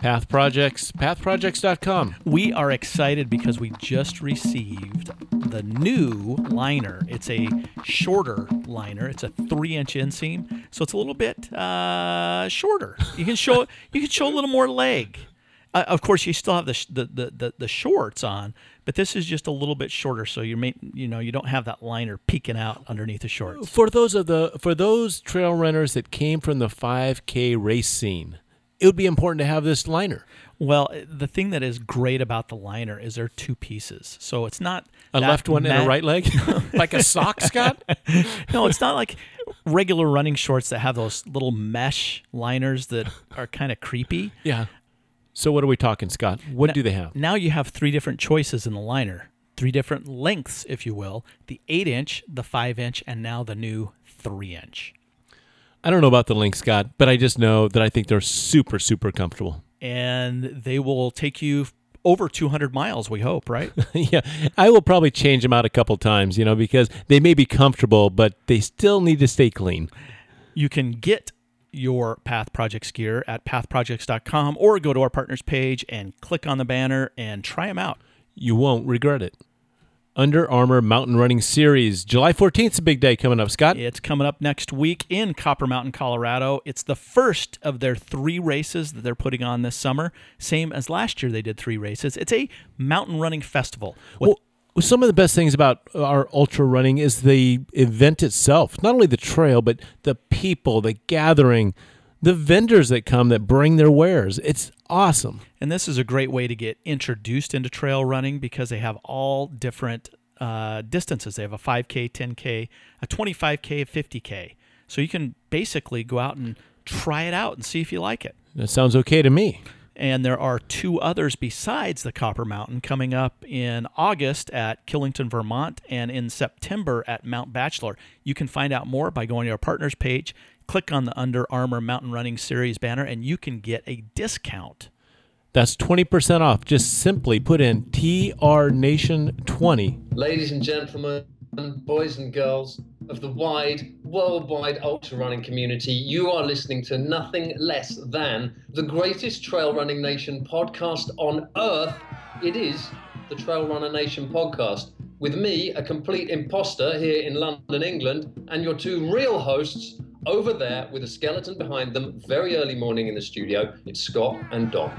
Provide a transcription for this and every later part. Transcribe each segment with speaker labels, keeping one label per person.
Speaker 1: Path Projects, pathprojects.com.
Speaker 2: We are excited because we just received the new liner. It's a shorter liner. It's a three-inch inseam, so it's a little bit uh, shorter. You can show you can show a little more leg. Uh, of course, you still have the, sh- the, the the the shorts on, but this is just a little bit shorter, so you may you know you don't have that liner peeking out underneath the shorts.
Speaker 1: For those of the for those trail runners that came from the 5K race scene, it would be important to have this liner.
Speaker 2: Well, the thing that is great about the liner is there are two pieces, so it's not
Speaker 1: A left one and a right leg, like a sock, Scott.
Speaker 2: no, it's not like regular running shorts that have those little mesh liners that are kind of creepy.
Speaker 1: Yeah. So what are we talking, Scott? What do they have?
Speaker 2: Now you have three different choices in the liner, three different lengths, if you will the 8 inch, the 5 inch, and now the new 3 inch.
Speaker 1: I don't know about the link, Scott, but I just know that I think they're super, super comfortable.
Speaker 2: And they will take you over 200 miles, we hope, right?
Speaker 1: yeah, I will probably change them out a couple times, you know, because they may be comfortable, but they still need to stay clean.
Speaker 2: you can get your Path Projects gear at pathprojects.com or go to our partners page and click on the banner and try them out.
Speaker 1: You won't regret it. Under Armour Mountain Running Series, July 14th is a big day coming up, Scott.
Speaker 2: It's coming up next week in Copper Mountain, Colorado. It's the first of their three races that they're putting on this summer. Same as last year, they did three races. It's a mountain running festival. With,
Speaker 1: Well, some of the best things about our ultra running is the event itself. Not only the trail, but the people, the gathering, the vendors that come that bring their wares. It's awesome.
Speaker 2: and this is a great way to get introduced into trail running because they have all different uh, distances. They have a 5K, 10K, a 25K, a 50K. So you can basically go out and try it out and see if you like it.
Speaker 1: That sounds okay to me.
Speaker 2: And there are two others besides the Copper Mountain coming up in August at Killington, Vermont, and in September at Mount Bachelor. You can find out more by going to our partners page, click on the Under Armour Mountain Running Series banner, and you can get a discount.
Speaker 1: That's 20% off. Just simply put in TR Nation 20.
Speaker 3: Ladies and gentlemen, boys and girls of the wide, worldwide ultra running community, you are listening to nothing less than the greatest trail running nation podcast on earth. It is the Trail Runner Nation podcast. With me, a complete imposter here in London, England, and your two real hosts over there with a skeleton behind them, very early morning in the studio. It's Scott and Don.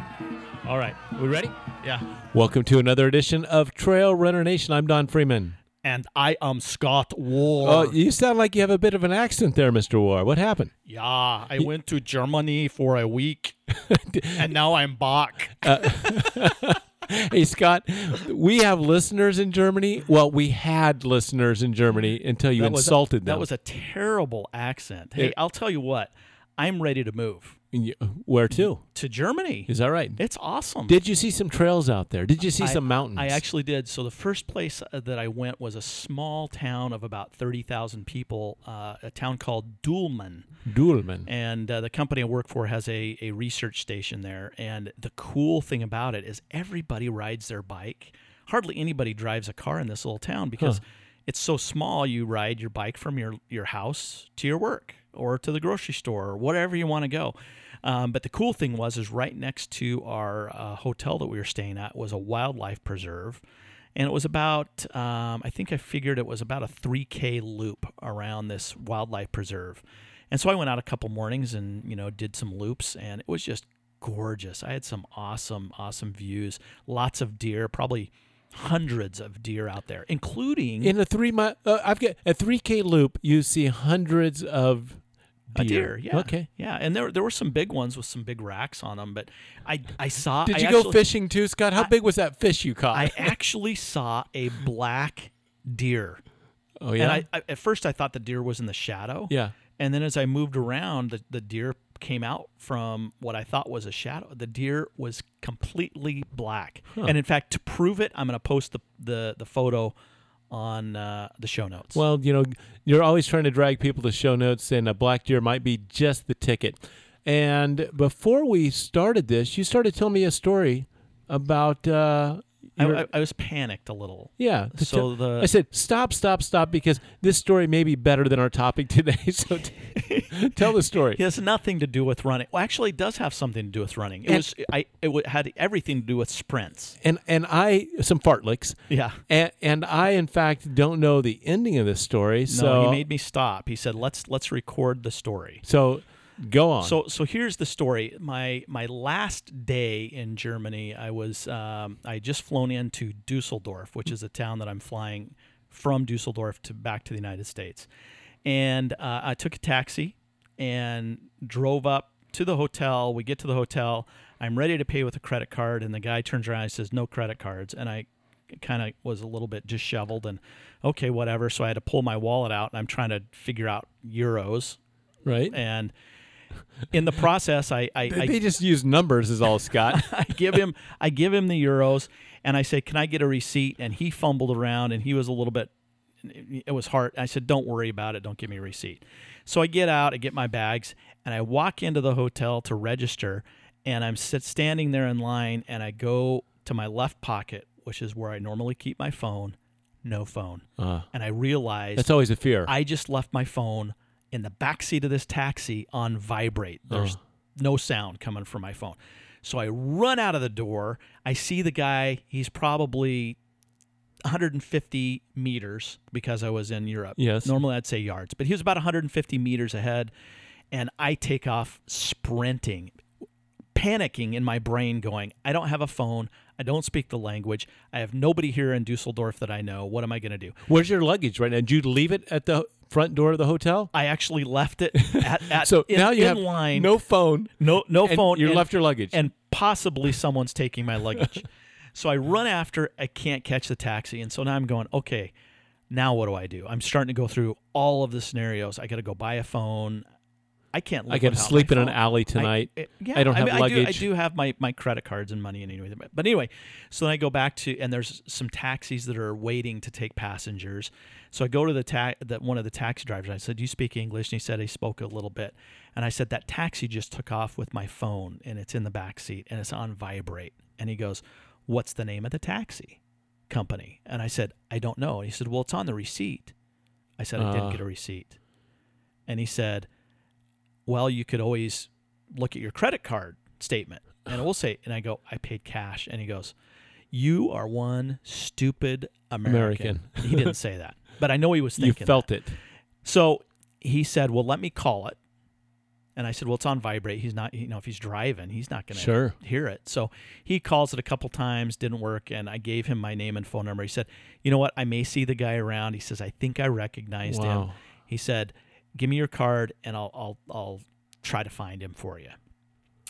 Speaker 2: All right. We ready? Yeah.
Speaker 1: Welcome to another edition of Trail Runner Nation. I'm Don Freeman.
Speaker 2: And I am Scott Warr.
Speaker 1: Oh, you sound like you have a bit of an accent there, Mr. Warr. What happened?
Speaker 2: yeah, I went to Germany for a week, and now I'm back.
Speaker 1: Uh, Hey, Scott, we have listeners in Germany. Well, we had listeners in Germany until you
Speaker 2: That was a-
Speaker 1: insulted them.
Speaker 2: That was a terrible accent. Hey,
Speaker 1: It-
Speaker 2: I'll tell you what. I'm ready to move
Speaker 1: you- Where to?
Speaker 2: to Germany.
Speaker 1: Is that right?
Speaker 2: It's awesome.
Speaker 1: Did you see some trails out there? Did you see
Speaker 2: I-
Speaker 1: some mountains?
Speaker 2: I actually did. So the first place uh, that I went was a small town of about thirty thousand people, uh, a town called Dülmen,
Speaker 1: Dülmen.
Speaker 2: and uh, the company I work for has a, a research station there. And the cool thing about it is everybody rides their bike. Hardly anybody drives a car in this little town because it's so small. You ride your bike from your your house to your work or to the grocery store or whatever you want to go. Um, but the cool thing was, is right next to our uh, hotel that we were staying at was a wildlife preserve, and it was about, um, I think I figured it was about a 3K loop around this wildlife preserve. And so I went out a couple mornings and you know did some loops, and it was just gorgeous. I had some awesome, awesome views. Lots of deer, probably hundreds of deer out there, including
Speaker 1: In a three mile, uh, I've got a three k loop. You see hundreds of
Speaker 2: a
Speaker 1: deer.
Speaker 2: deer. Yeah.
Speaker 1: Okay.
Speaker 2: Yeah, and there there were some big ones with some big racks on them, but I I saw.
Speaker 1: Did
Speaker 2: I
Speaker 1: you go fishing too, Scott? How
Speaker 2: I-
Speaker 1: big was that fish you caught?
Speaker 2: I actually saw a black deer.
Speaker 1: oh yeah.
Speaker 2: And I, I at first I thought the deer was in the shadow.
Speaker 1: yeah.
Speaker 2: And then as I moved around, the, the deer came out from what I thought was a shadow. The deer was completely black. And in fact, to prove it, I'm going to post the, the, the photo on uh, the show notes.
Speaker 1: Well, you know, you're always trying to drag people to show notes, and a black deer might be just the ticket. And before we started this, you started telling me a story about uh,
Speaker 2: I,
Speaker 1: You're-
Speaker 2: I, I was panicked a little.
Speaker 1: yeah.
Speaker 2: So the
Speaker 1: I said, stop, stop, stop, because this story may be better than our topic today. So t- tell the story.
Speaker 2: It has nothing to do with running. Well, actually, it does have something to do with running. It
Speaker 1: And-
Speaker 2: was I. It w- had everything to do with sprints.
Speaker 1: And and I some fartleks.
Speaker 2: Yeah.
Speaker 1: And, and I, in fact, don't know the ending of this story.
Speaker 2: No,
Speaker 1: so
Speaker 2: he made me stop. He said, "Let's let's record the story."
Speaker 1: so go on.
Speaker 2: So so here's the story. My my last day in Germany, I was um, I had just flown into Dusseldorf, which is a town that I'm flying from Dusseldorf to back to the United States, and uh, I took a taxi and drove up to the hotel. We get to the hotel. I'm ready to pay with a credit card, and the guy turns around and says, "No credit cards," and I kind of was a little bit disheveled and okay whatever so i had to pull my wallet out and i'm trying to figure out euros
Speaker 1: right?
Speaker 2: and in the process, I I,
Speaker 1: they
Speaker 2: I,
Speaker 1: just use numbers, is all, Scott.
Speaker 2: I give him I give him the euros, and I say, "Can I get a receipt?" And he fumbled around, and he was a little bit. It was hard. I said, "Don't worry about it. Don't give me a receipt." So I get out, I get my bags, and I walk into the hotel to register, and I'm sit standing there in line, and I go to my left pocket, which is where I normally keep my phone. No phone,
Speaker 1: Uh,
Speaker 2: and I realize
Speaker 1: that's always a fear.
Speaker 2: I just left my phone in the back seat of this taxi on vibrate. There's no sound coming from my phone. So I run out of the door. I see the guy. He's probably 150 meters because I was in Europe.
Speaker 1: Yes.
Speaker 2: Normally I'd say yards, but he was about 150 meters ahead. And I take off sprinting, panicking in my brain, going, I don't have a phone. I don't speak the language. I have nobody here in Dusseldorf that I know. What am I going to do?
Speaker 1: Where's your luggage right now? Did you leave it at the front door of the hotel?
Speaker 2: I actually left it at, at
Speaker 1: So
Speaker 2: in,
Speaker 1: now you have
Speaker 2: line.
Speaker 1: no phone.
Speaker 2: no, no
Speaker 1: and
Speaker 2: phone.
Speaker 1: You left your luggage.
Speaker 2: and possibly someone's taking my luggage. so I run after. I can't catch the taxi, and so now I'm going. Okay, now what do I do? I'm starting to go through all of the scenarios. I got to go buy a phone. I can't. Live
Speaker 1: I to sleep in an alley tonight.
Speaker 2: I, yeah,
Speaker 1: I don't have
Speaker 2: mean,
Speaker 1: luggage.
Speaker 2: I do, I do have my, my credit cards and money and anyway. But, but anyway, so then I go back to and there's some taxis that are waiting to take passengers. So I go to the ta- that one of the taxi drivers. I said, "Do you speak English?" And he said he spoke a little bit. And I said, "That taxi just took off with my phone and it's in the back seat and it's on vibrate." And he goes, "What's the name of the taxi company?" And I said, "I don't know." And he said, "Well, it's on the receipt." I said, "I
Speaker 1: Uh.
Speaker 2: didn't get a receipt." And he said, well, you could always look at your credit card statement and it will say, and I go, I paid cash. And he goes, You are one stupid American.
Speaker 1: American.
Speaker 2: he didn't say that, but I know he was thinking.
Speaker 1: you felt
Speaker 2: that.
Speaker 1: it.
Speaker 2: So he said, Well, let me call it. And I said, Well, it's on vibrate. He's not, you know, if he's driving, he's not going to
Speaker 1: Sure.
Speaker 2: hear it. So he calls it a couple times, didn't work. And I gave him my name and phone number. He said, You know what? I may see the guy around. He says, I think I recognized him. He said, "Give me your card, and I'll I'll I'll try to find him for you."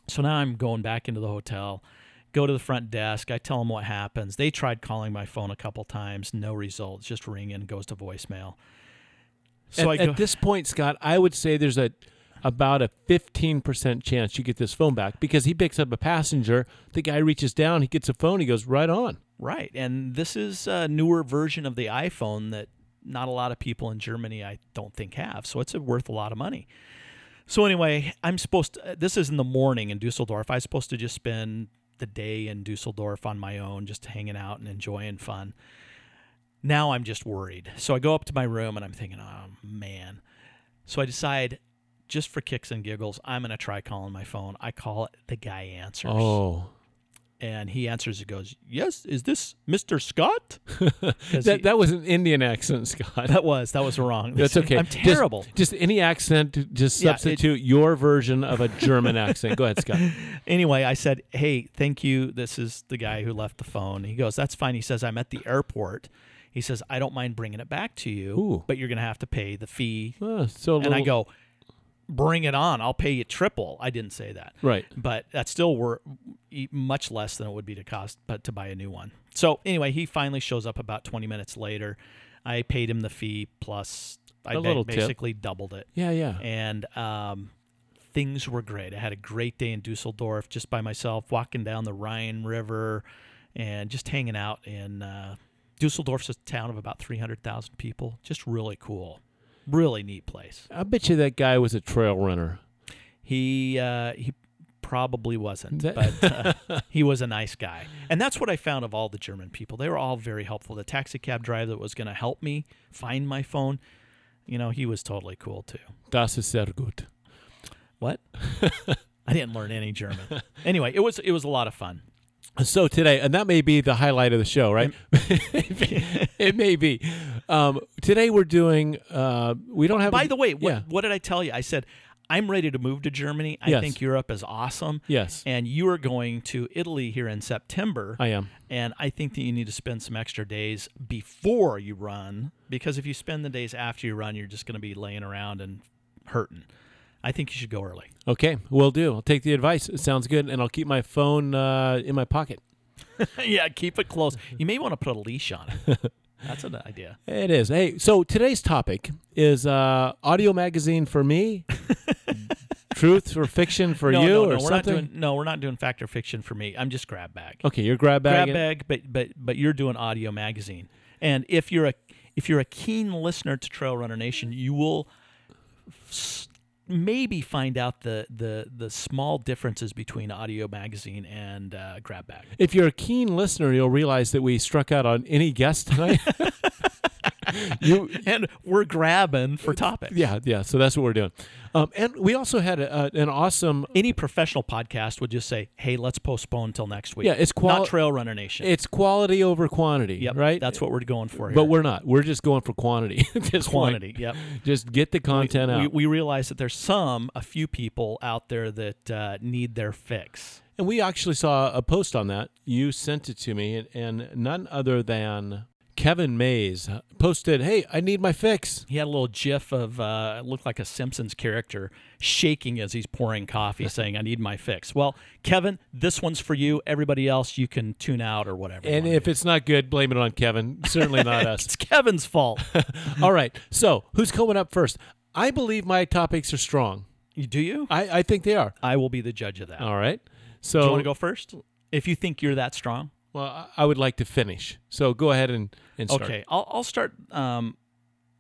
Speaker 2: So now I'm going back into the hotel, go to the front desk. I tell them what happens. They tried calling my phone a couple times, no results. Just ring ringing, goes to voicemail. So
Speaker 1: at,
Speaker 2: I go,
Speaker 1: at this point, Scott, I would say there's a about a 15% chance you get this phone back because he picks up a passenger. The guy reaches down, he gets a phone, he goes right on.
Speaker 2: right, and this is a newer version of the iPhone that not a lot of people in Germany, I don't think, have. So it's worth a lot of money. So anyway, I'm supposed to, this is in the morning in Dusseldorf. I was supposed to just spend the day in Dusseldorf on my own, just hanging out and enjoying fun. Now I'm just worried. So I go up to my room and I'm thinking, oh man. So I decide, just for kicks and giggles, I'm going to try calling my phone. I call it, the guy answers.
Speaker 1: Oh.
Speaker 2: And he answers, he goes, Yes, is this Mr. scott
Speaker 1: That,
Speaker 2: he-
Speaker 1: that was an Indian accent, Scott.
Speaker 2: that was, that was wrong.
Speaker 1: That's okay.
Speaker 2: I'm terrible.
Speaker 1: Just, any accent, just
Speaker 2: Yeah, it-
Speaker 1: substitute your version of a German accent. Go ahead, Scott.
Speaker 2: anyway, I said, "Hey, thank you. This is the guy who left the phone." He goes, "That's fine." He says, "I'm at the airport." He says, "I don't mind bringing it back to you,
Speaker 1: Ooh.
Speaker 2: but you're going to have to pay the fee."
Speaker 1: Oh, so
Speaker 2: and I go, "Bring it on. I'll pay you triple." I didn't say that,
Speaker 1: right.
Speaker 2: but that's still wor- e- much less than it would be to cost, but to buy a new one. So anyway, he finally shows up about 20 minutes later. I paid him the fee plus I
Speaker 1: A
Speaker 2: ba-
Speaker 1: little tip.
Speaker 2: basically doubled it
Speaker 1: Yeah, yeah.
Speaker 2: and um, things were great. I had a great day in Dusseldorf just by myself, walking down the Rhine River and just hanging out in uh, Dusseldorf's a town of about 300,000 people. Just really cool. Really neat place.
Speaker 1: I bet you that guy was a trail runner.
Speaker 2: He uh, he probably wasn't, but uh, he was a nice guy. And that's what I found of all the German people. They were all very helpful. The taxi cab driver that was going to help me find my phone, you know, he was totally cool too.
Speaker 1: Das ist sehr gut.
Speaker 2: What? I didn't learn any German. Anyway, it was it was a lot of fun.
Speaker 1: So today, and that may be the highlight of the show, right? it may be. Um, today we're doing. Uh, we don't have.
Speaker 2: By the way, what,
Speaker 1: yeah.
Speaker 2: what did I tell you? I said I'm ready to move to Germany. I
Speaker 1: Yes.
Speaker 2: think Europe is awesome.
Speaker 1: Yes,
Speaker 2: And you are going to Italy here in September.
Speaker 1: I am.
Speaker 2: And I think that you need to spend some extra days before you run because if you spend the days after you run, you're just going to be laying around and hurting. I think you should go early.
Speaker 1: Okay, will do. I'll take the advice. It sounds good, and I'll keep my phone uh, in my pocket.
Speaker 2: yeah, keep it close. You may want to put a leash on it. That's an idea.
Speaker 1: It is. Hey, so today's topic is uh, audio magazine for me, truth or fiction for
Speaker 2: no,
Speaker 1: you,
Speaker 2: no,
Speaker 1: or
Speaker 2: no, we're not
Speaker 1: something.
Speaker 2: doing. No, we're not doing fact or fiction for me. I'm just grab bag.
Speaker 1: okay, you're grab bag.
Speaker 2: grab
Speaker 1: bag.
Speaker 2: but but but you're doing audio magazine. And if you're a if you're a keen listener to Trail Runner Nation, you will maybe find out the the the small differences between audio magazine and uh, grab bag.
Speaker 1: If you're a keen listener, you'll realize that we struck out on any guest tonight. you,
Speaker 2: And we're grabbing for topics.
Speaker 1: yeah, yeah. So that's what we're doing. Um, and we also had a, a, an awesome.
Speaker 2: Any professional podcast would just say, "Hey, let's postpone until next week."
Speaker 1: Yeah, it's quali-
Speaker 2: not Trail Runner Nation.
Speaker 1: It's quality over quantity,
Speaker 2: yep,
Speaker 1: right?
Speaker 2: That's what we're going for. Here.
Speaker 1: But we're not. We're just going for quantity. at this point.
Speaker 2: quantity. Yep.
Speaker 1: Just get the content
Speaker 2: we,
Speaker 1: out.
Speaker 2: we realize that there's some, a few people out there that uh, need their fix.
Speaker 1: And we actually saw a post on that. You sent it to me, and, and none other than Kevin Mays posted, "Hey, I need my fix."
Speaker 2: He had a little GIF of uh, looked like a Simpsons character shaking as he's pouring coffee, saying, "I need my fix." Well, Kevin, this one's for you. Everybody else, you can tune out or whatever.
Speaker 1: And if it's not good, blame it on Kevin. Certainly not us.
Speaker 2: it's Kevin's fault,
Speaker 1: All right. So who's coming up first? I believe my topics are strong.
Speaker 2: You- do you?
Speaker 1: I, I think they are.
Speaker 2: I will be the judge of that.
Speaker 1: All right. So
Speaker 2: do you want to go first? If you think you're that strong,
Speaker 1: well, I- would like to finish. So go ahead and, and start.
Speaker 2: Okay, I'll, I'll start um,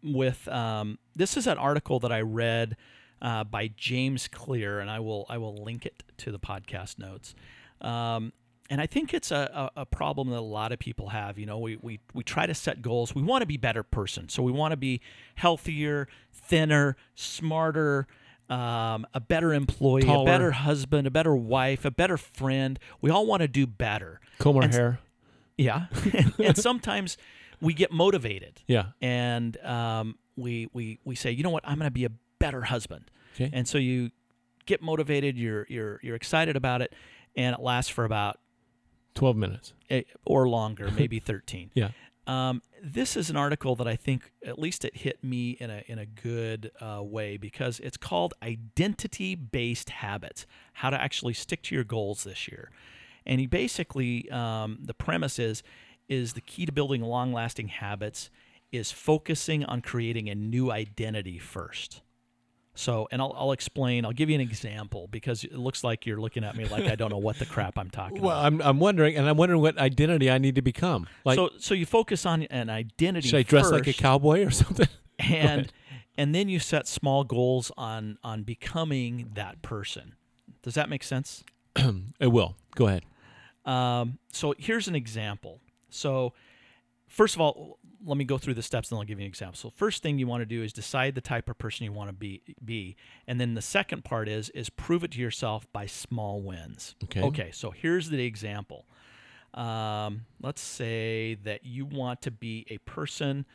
Speaker 2: with um, this is an article that I read uh, by James Clear, and I will I will link it to the podcast notes. Um, and I think it's a, a, a problem that a lot of people have. You know, we, we, we try to set goals. We want to be better person. So we want to be healthier, thinner, smarter, um, a better employee,
Speaker 1: Taller.
Speaker 2: a better husband, a better wife, a better friend. We all want to do better.
Speaker 1: Comb our
Speaker 2: And
Speaker 1: hair.
Speaker 2: Yeah. and sometimes we get motivated
Speaker 1: Yeah.
Speaker 2: and um, we, we, we say, you know what, I'm going to be a better husband.
Speaker 1: Okay.
Speaker 2: And so you get motivated, you're, you're, you're excited about it, and it lasts for about,
Speaker 1: Twelve minutes.
Speaker 2: eh, or longer, maybe 13.
Speaker 1: Yeah.
Speaker 2: Um, this is an article that I think at least it hit me in a in a good uh, way because it's called identity based habits: how to actually stick to your goals this year. And he basically um, the premise is is the key to building long lasting habits is focusing on creating a new identity first. So, and I'll, I'll explain. I'll give you an example because it looks like you're looking at me like I don't know what the crap I'm talking
Speaker 1: Well,
Speaker 2: about.
Speaker 1: I'm, I'm wondering, and I'm wondering what identity I need to become. Like,
Speaker 2: so, so you focus on an identity.
Speaker 1: should I dress like a cowboy or something?
Speaker 2: and and then you set small goals on on becoming that person. Does that make sense?
Speaker 1: it will. Go ahead.
Speaker 2: Um, so here's an example. So first of all, let me go through the steps and I'll give you an example. So first thing you want to do is decide the type of person you want to be be. And then the second part is is prove it to yourself by small wins.
Speaker 1: Okay.
Speaker 2: Okay, so here's the example. Um, let's say that you want to be a person.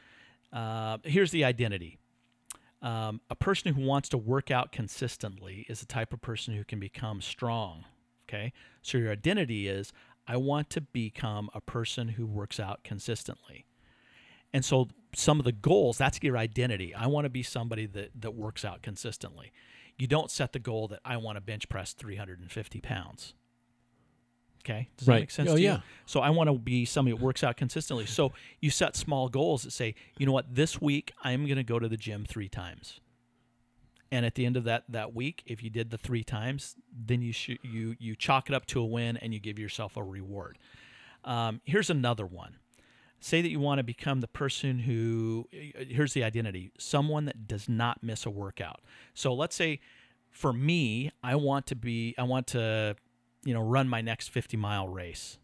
Speaker 2: Uh, here's the identity. Um, a person who wants to work out consistently is the type of person who can become strong. Okay. So your identity is I want to become a person who works out consistently. And so some of the goals, that's your identity. I want to be somebody that, that works out consistently. You don't set the goal that I want to bench press 350 pounds. Okay. Does that make sense
Speaker 1: Oh,
Speaker 2: to you? So I want to be somebody that works out consistently. So you set small goals that say, you know what, this week I'm going to go to the gym three times. And at the end of that that week, if you did the three times, then you sh- you you chalk it up to a win and you give yourself a reward. Um, here's another one. Say that you want to become the person who. Uh, uh, here's the identity: someone that does not miss a workout. So let's say for me, I want to be, I want to, you know, run my next 50 mile race.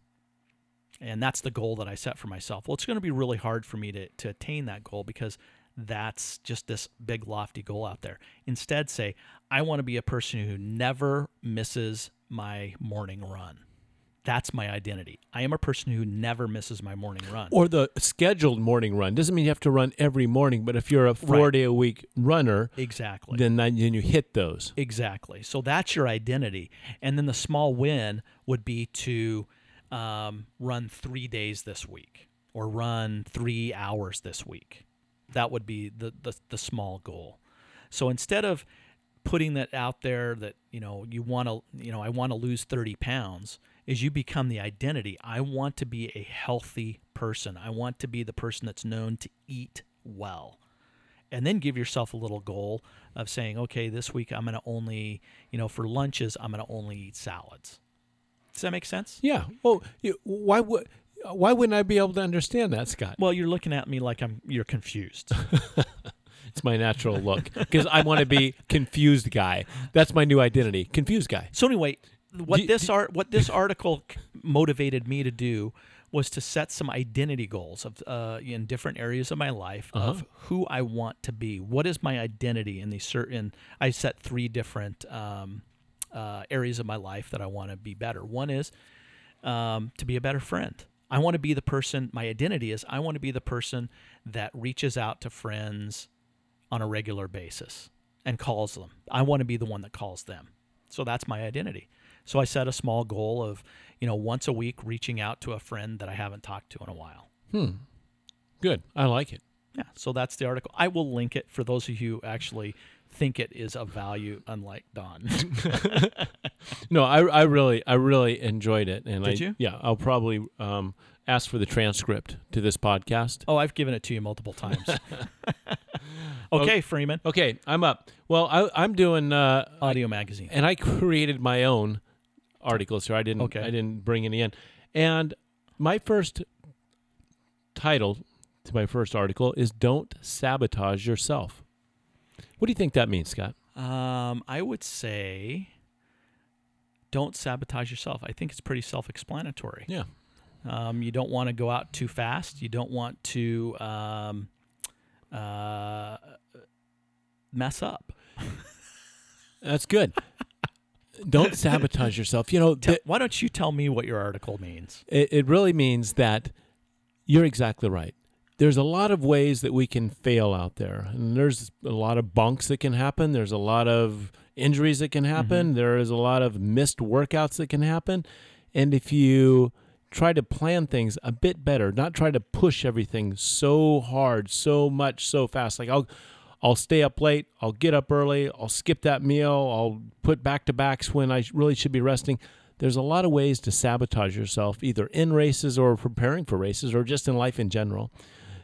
Speaker 2: And that's the goal that I set for myself. Well, it's going to be really hard for me to, to attain that goal because that's just this big, lofty goal out there. Instead, say, I want to be a person who never misses my morning run. That's my identity. I am a person who never misses my morning run.
Speaker 1: Or the scheduled morning run doesn't mean you have to run every morning, but if you're a four
Speaker 2: Right.
Speaker 1: day a week runner,
Speaker 2: exactly.
Speaker 1: then then you hit those.
Speaker 2: Exactly. So that's your identity. And then the small win would be to um, run three days this week or run three hours this week. That would be the, the, the small goal. So instead of putting that out there that, you know, you want to, you know, I want to lose 30 pounds, is you become the identity. I want to be a healthy person. I want to be the person that's known to eat well and then give yourself a little goal of saying, okay, this week I'm going to only, you know, for lunches, I'm going to only eat salads. Does that make sense?
Speaker 1: Yeah. Well, why would why wouldn't I be able to understand that, Scott?
Speaker 2: Well, you're looking at me like I'm you're confused.
Speaker 1: It's my natural look because I want to be confused guy. That's my new identity, confused guy.
Speaker 2: so anyway, what
Speaker 1: Do-
Speaker 2: this art what this article motivated me to do was to set some identity goals of uh, in different areas of my life of who I want to be. What is my identity in these certain? I set three different um, uh, areas of my life that I want to be better. One is um, to be a better friend. I want to be the person. My identity is I want to be the person that reaches out to friends on a regular basis and calls them. I want to be the one that calls them. So that's my identity. So I set a small goal of, you know, once a week reaching out to a friend that I haven't talked to in a while. Hmm.
Speaker 1: Good. I like it.
Speaker 2: Yeah. So that's the article. I will link it for those of you who actually think it is of value, unlike Don.
Speaker 1: No, I, I really I really enjoyed it, and
Speaker 2: Did
Speaker 1: I
Speaker 2: you?
Speaker 1: yeah I'll probably um, ask for the transcript to this podcast.
Speaker 2: oh, I've given it to you multiple times. okay, Freeman.
Speaker 1: Okay, I'm up. Well, I, I'm doing, uh,
Speaker 2: Audio magazine.
Speaker 1: and I created my own articles here. I didn't
Speaker 2: Okay.
Speaker 1: I didn't bring any in, and my first title to my first article is "Don't sabotage yourself." What do you think that means, Scott?
Speaker 2: Um, I would say don't sabotage yourself. I think it's pretty self-explanatory.
Speaker 1: Yeah.
Speaker 2: Um, you don't want to go out too fast. You don't want to um, uh, mess up.
Speaker 1: That's good. Don't sabotage yourself. You know,
Speaker 2: Tell-
Speaker 1: th-
Speaker 2: why don't you tell me what your article means?
Speaker 1: it, it really means that you're exactly right. There's a lot of ways that we can fail out there, and there's a lot of bonks that can happen. There's a lot of injuries that can happen. Mm-hmm. There is a lot of missed workouts that can happen, and if you try to plan things a bit better, not try to push everything so hard, so much, so fast, like I'll. I'll stay up late. I'll get up early. I'll skip that meal. I'll put back to backs when I really should be resting there's a lot of ways to sabotage yourself, either in races or preparing for races or just in life in general.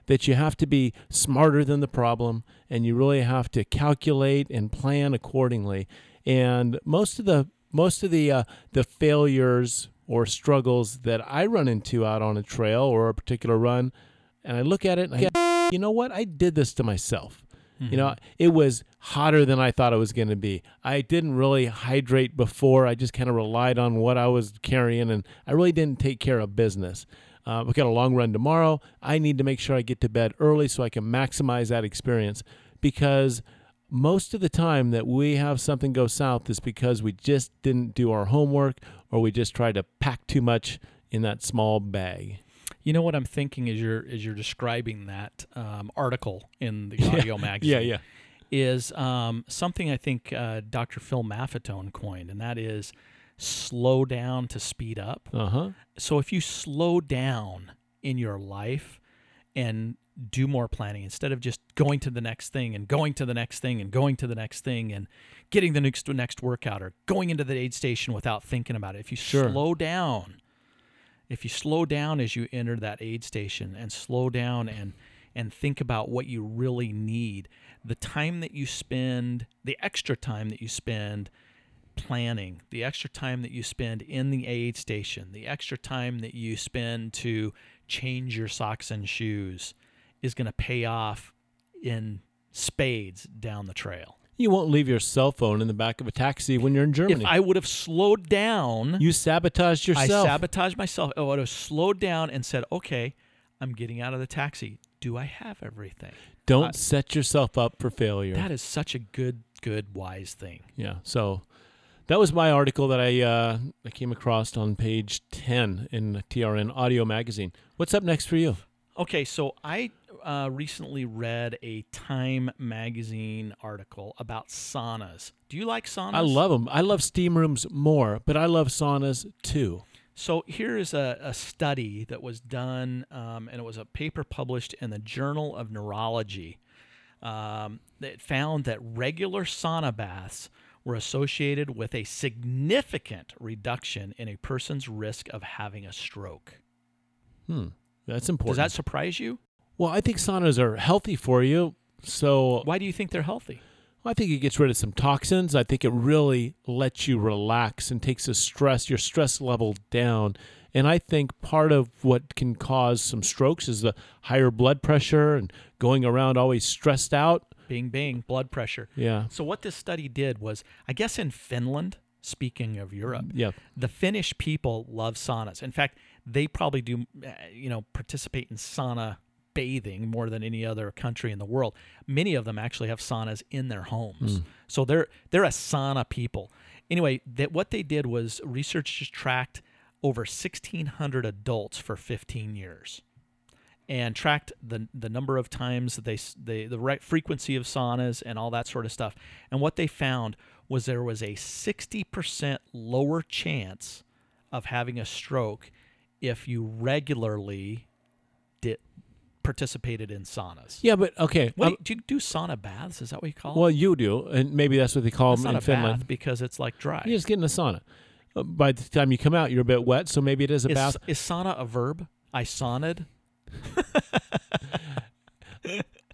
Speaker 1: That you have to be smarter than the problem and you really have to calculate and plan accordingly. And most of the most of the uh, the failures or struggles that I run into out on a trail or a particular run, and I look at it and I you know what? I did this to myself. You know, it was hotter than I thought it was going to be. I didn't really hydrate before. I just kind of relied on what I was carrying, and I really didn't take care of business. Uh, we got a long run tomorrow. I need to make sure I get to bed early so I can maximize that experience because most of the time that we have something go south is because we just didn't do our homework or we just tried to pack too much in that small bag.
Speaker 2: You know what I'm thinking as you're as you're describing that um, article in the audio magazine.
Speaker 1: Yeah, yeah.
Speaker 2: is um, something I think uh, Dr. Phil Maffetone coined, and that is slow down to speed up.
Speaker 1: Uh huh.
Speaker 2: So if you slow down in your life and do more planning instead of just going to the next thing and going to the next thing and going to the next thing and getting the next next workout or going into the aid station without thinking about it. If you
Speaker 1: Sure.
Speaker 2: slow down, if you slow down as you enter that aid station and slow down and and think about what you really need, the time that you spend, the extra time that you spend planning, the extra time that you spend in the aid station, the extra time that you spend to change your socks and shoes is going to pay off in spades down the trail.
Speaker 1: You won't leave your cell phone in the back of a taxi when you're in Germany.
Speaker 2: If I would have slowed down,
Speaker 1: you sabotaged yourself.
Speaker 2: I sabotaged myself. I would have slowed down and said, "Okay, I'm getting out of the taxi. Do I have everything?"
Speaker 1: Don't
Speaker 2: I-
Speaker 1: set yourself up for failure.
Speaker 2: That is such a good, good, wise thing.
Speaker 1: Yeah. So that was my article that I uh, I came across on page ten in TRN Audio Magazine. What's up next for you?
Speaker 2: Okay, so I uh, recently read a Time magazine article about saunas. Do you like saunas?
Speaker 1: I love them. I love steam rooms more, but I love saunas too.
Speaker 2: So here is a, a study that was done, um, and it was a paper published in the Journal of Neurology. Um, that found that regular sauna baths were associated with a significant reduction in a person's risk of having a stroke.
Speaker 1: Hmm. That's important.
Speaker 2: Does that surprise you?
Speaker 1: Well, I think saunas are healthy for you. So
Speaker 2: Why do you think they're healthy?
Speaker 1: I think it gets rid of some toxins. I think it really lets you relax and takes the stress, your stress level down. And I think part of what can cause some strokes is the higher blood pressure and going around always stressed out.
Speaker 2: Bing, bing, blood pressure.
Speaker 1: Yeah.
Speaker 2: So what this study did was, I guess in Finland, speaking of Europe,
Speaker 1: Yeah.
Speaker 2: the Finnish people love saunas. In fact, they probably do, uh, you know, participate in sauna bathing more than any other country in the world. Many of them actually have saunas in their homes, hmm. so they're they're a sauna people. Anyway, that what they did was researchers tracked over 1,600 adults for 15 years and tracked the the number of times that they they the right frequency of saunas and all that sort of stuff. And what they found was there was a 60% lower chance of having a stroke if you regularly did participated in saunas.
Speaker 1: Yeah, but okay.
Speaker 2: What
Speaker 1: um,
Speaker 2: do, you, do sauna baths? Is that what you call them?
Speaker 1: well, you do, and maybe that's what they call
Speaker 2: It's
Speaker 1: them in
Speaker 2: a
Speaker 1: Finland.
Speaker 2: bath because it's like dry.
Speaker 1: You just get in a sauna. Uh, By the time you come out, you're a bit wet, so maybe it is a
Speaker 2: is,
Speaker 1: bath.
Speaker 2: is sauna a verb? I saunted.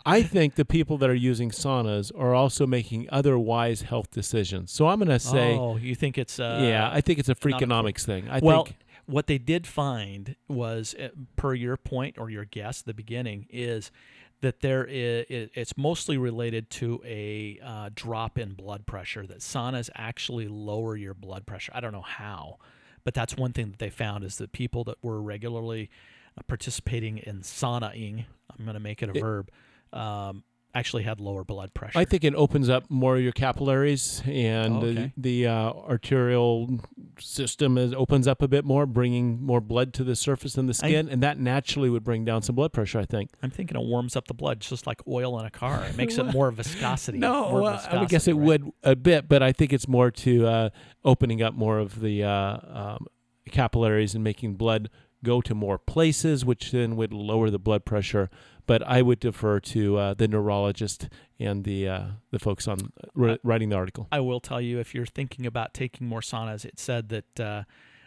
Speaker 1: I think the people that are using saunas are also making other wise health decisions. So I'm going to say,
Speaker 2: oh, you think it's uh,
Speaker 1: yeah, I think it's a
Speaker 2: not a-
Speaker 1: freakonomics thing. I
Speaker 2: well,
Speaker 1: think
Speaker 2: what they did find was, uh, per your point or your guess at the beginning, is that there is it's mostly related to a uh, drop in blood pressure. That saunas actually lower your blood pressure. I don't know how, but that's one thing that they found is that people that were regularly participating in saunaing, I'm going to make it a
Speaker 1: It-
Speaker 2: verb, um, actually had lower blood pressure.
Speaker 1: I think it opens up more of your capillaries and
Speaker 2: Oh,
Speaker 1: the,
Speaker 2: okay.
Speaker 1: the uh, arterial system is, opens up a bit more, bringing more blood to the surface than the
Speaker 2: I-
Speaker 1: skin, and that naturally would bring down some blood pressure. I think.
Speaker 2: I'm thinking it warms up the blood, just like oil in a car. It makes it more viscosity.
Speaker 1: No,
Speaker 2: more
Speaker 1: well, I would guess it
Speaker 2: right?
Speaker 1: would a bit, but I think it's more to uh, opening up more of the uh, um, capillaries and making blood go to more places, which then would lower the blood pressure. But I would defer to uh, the neurologist and the uh, the folks on uh, writing the article.
Speaker 2: I will tell you if you're thinking about taking more saunas, it said that uh,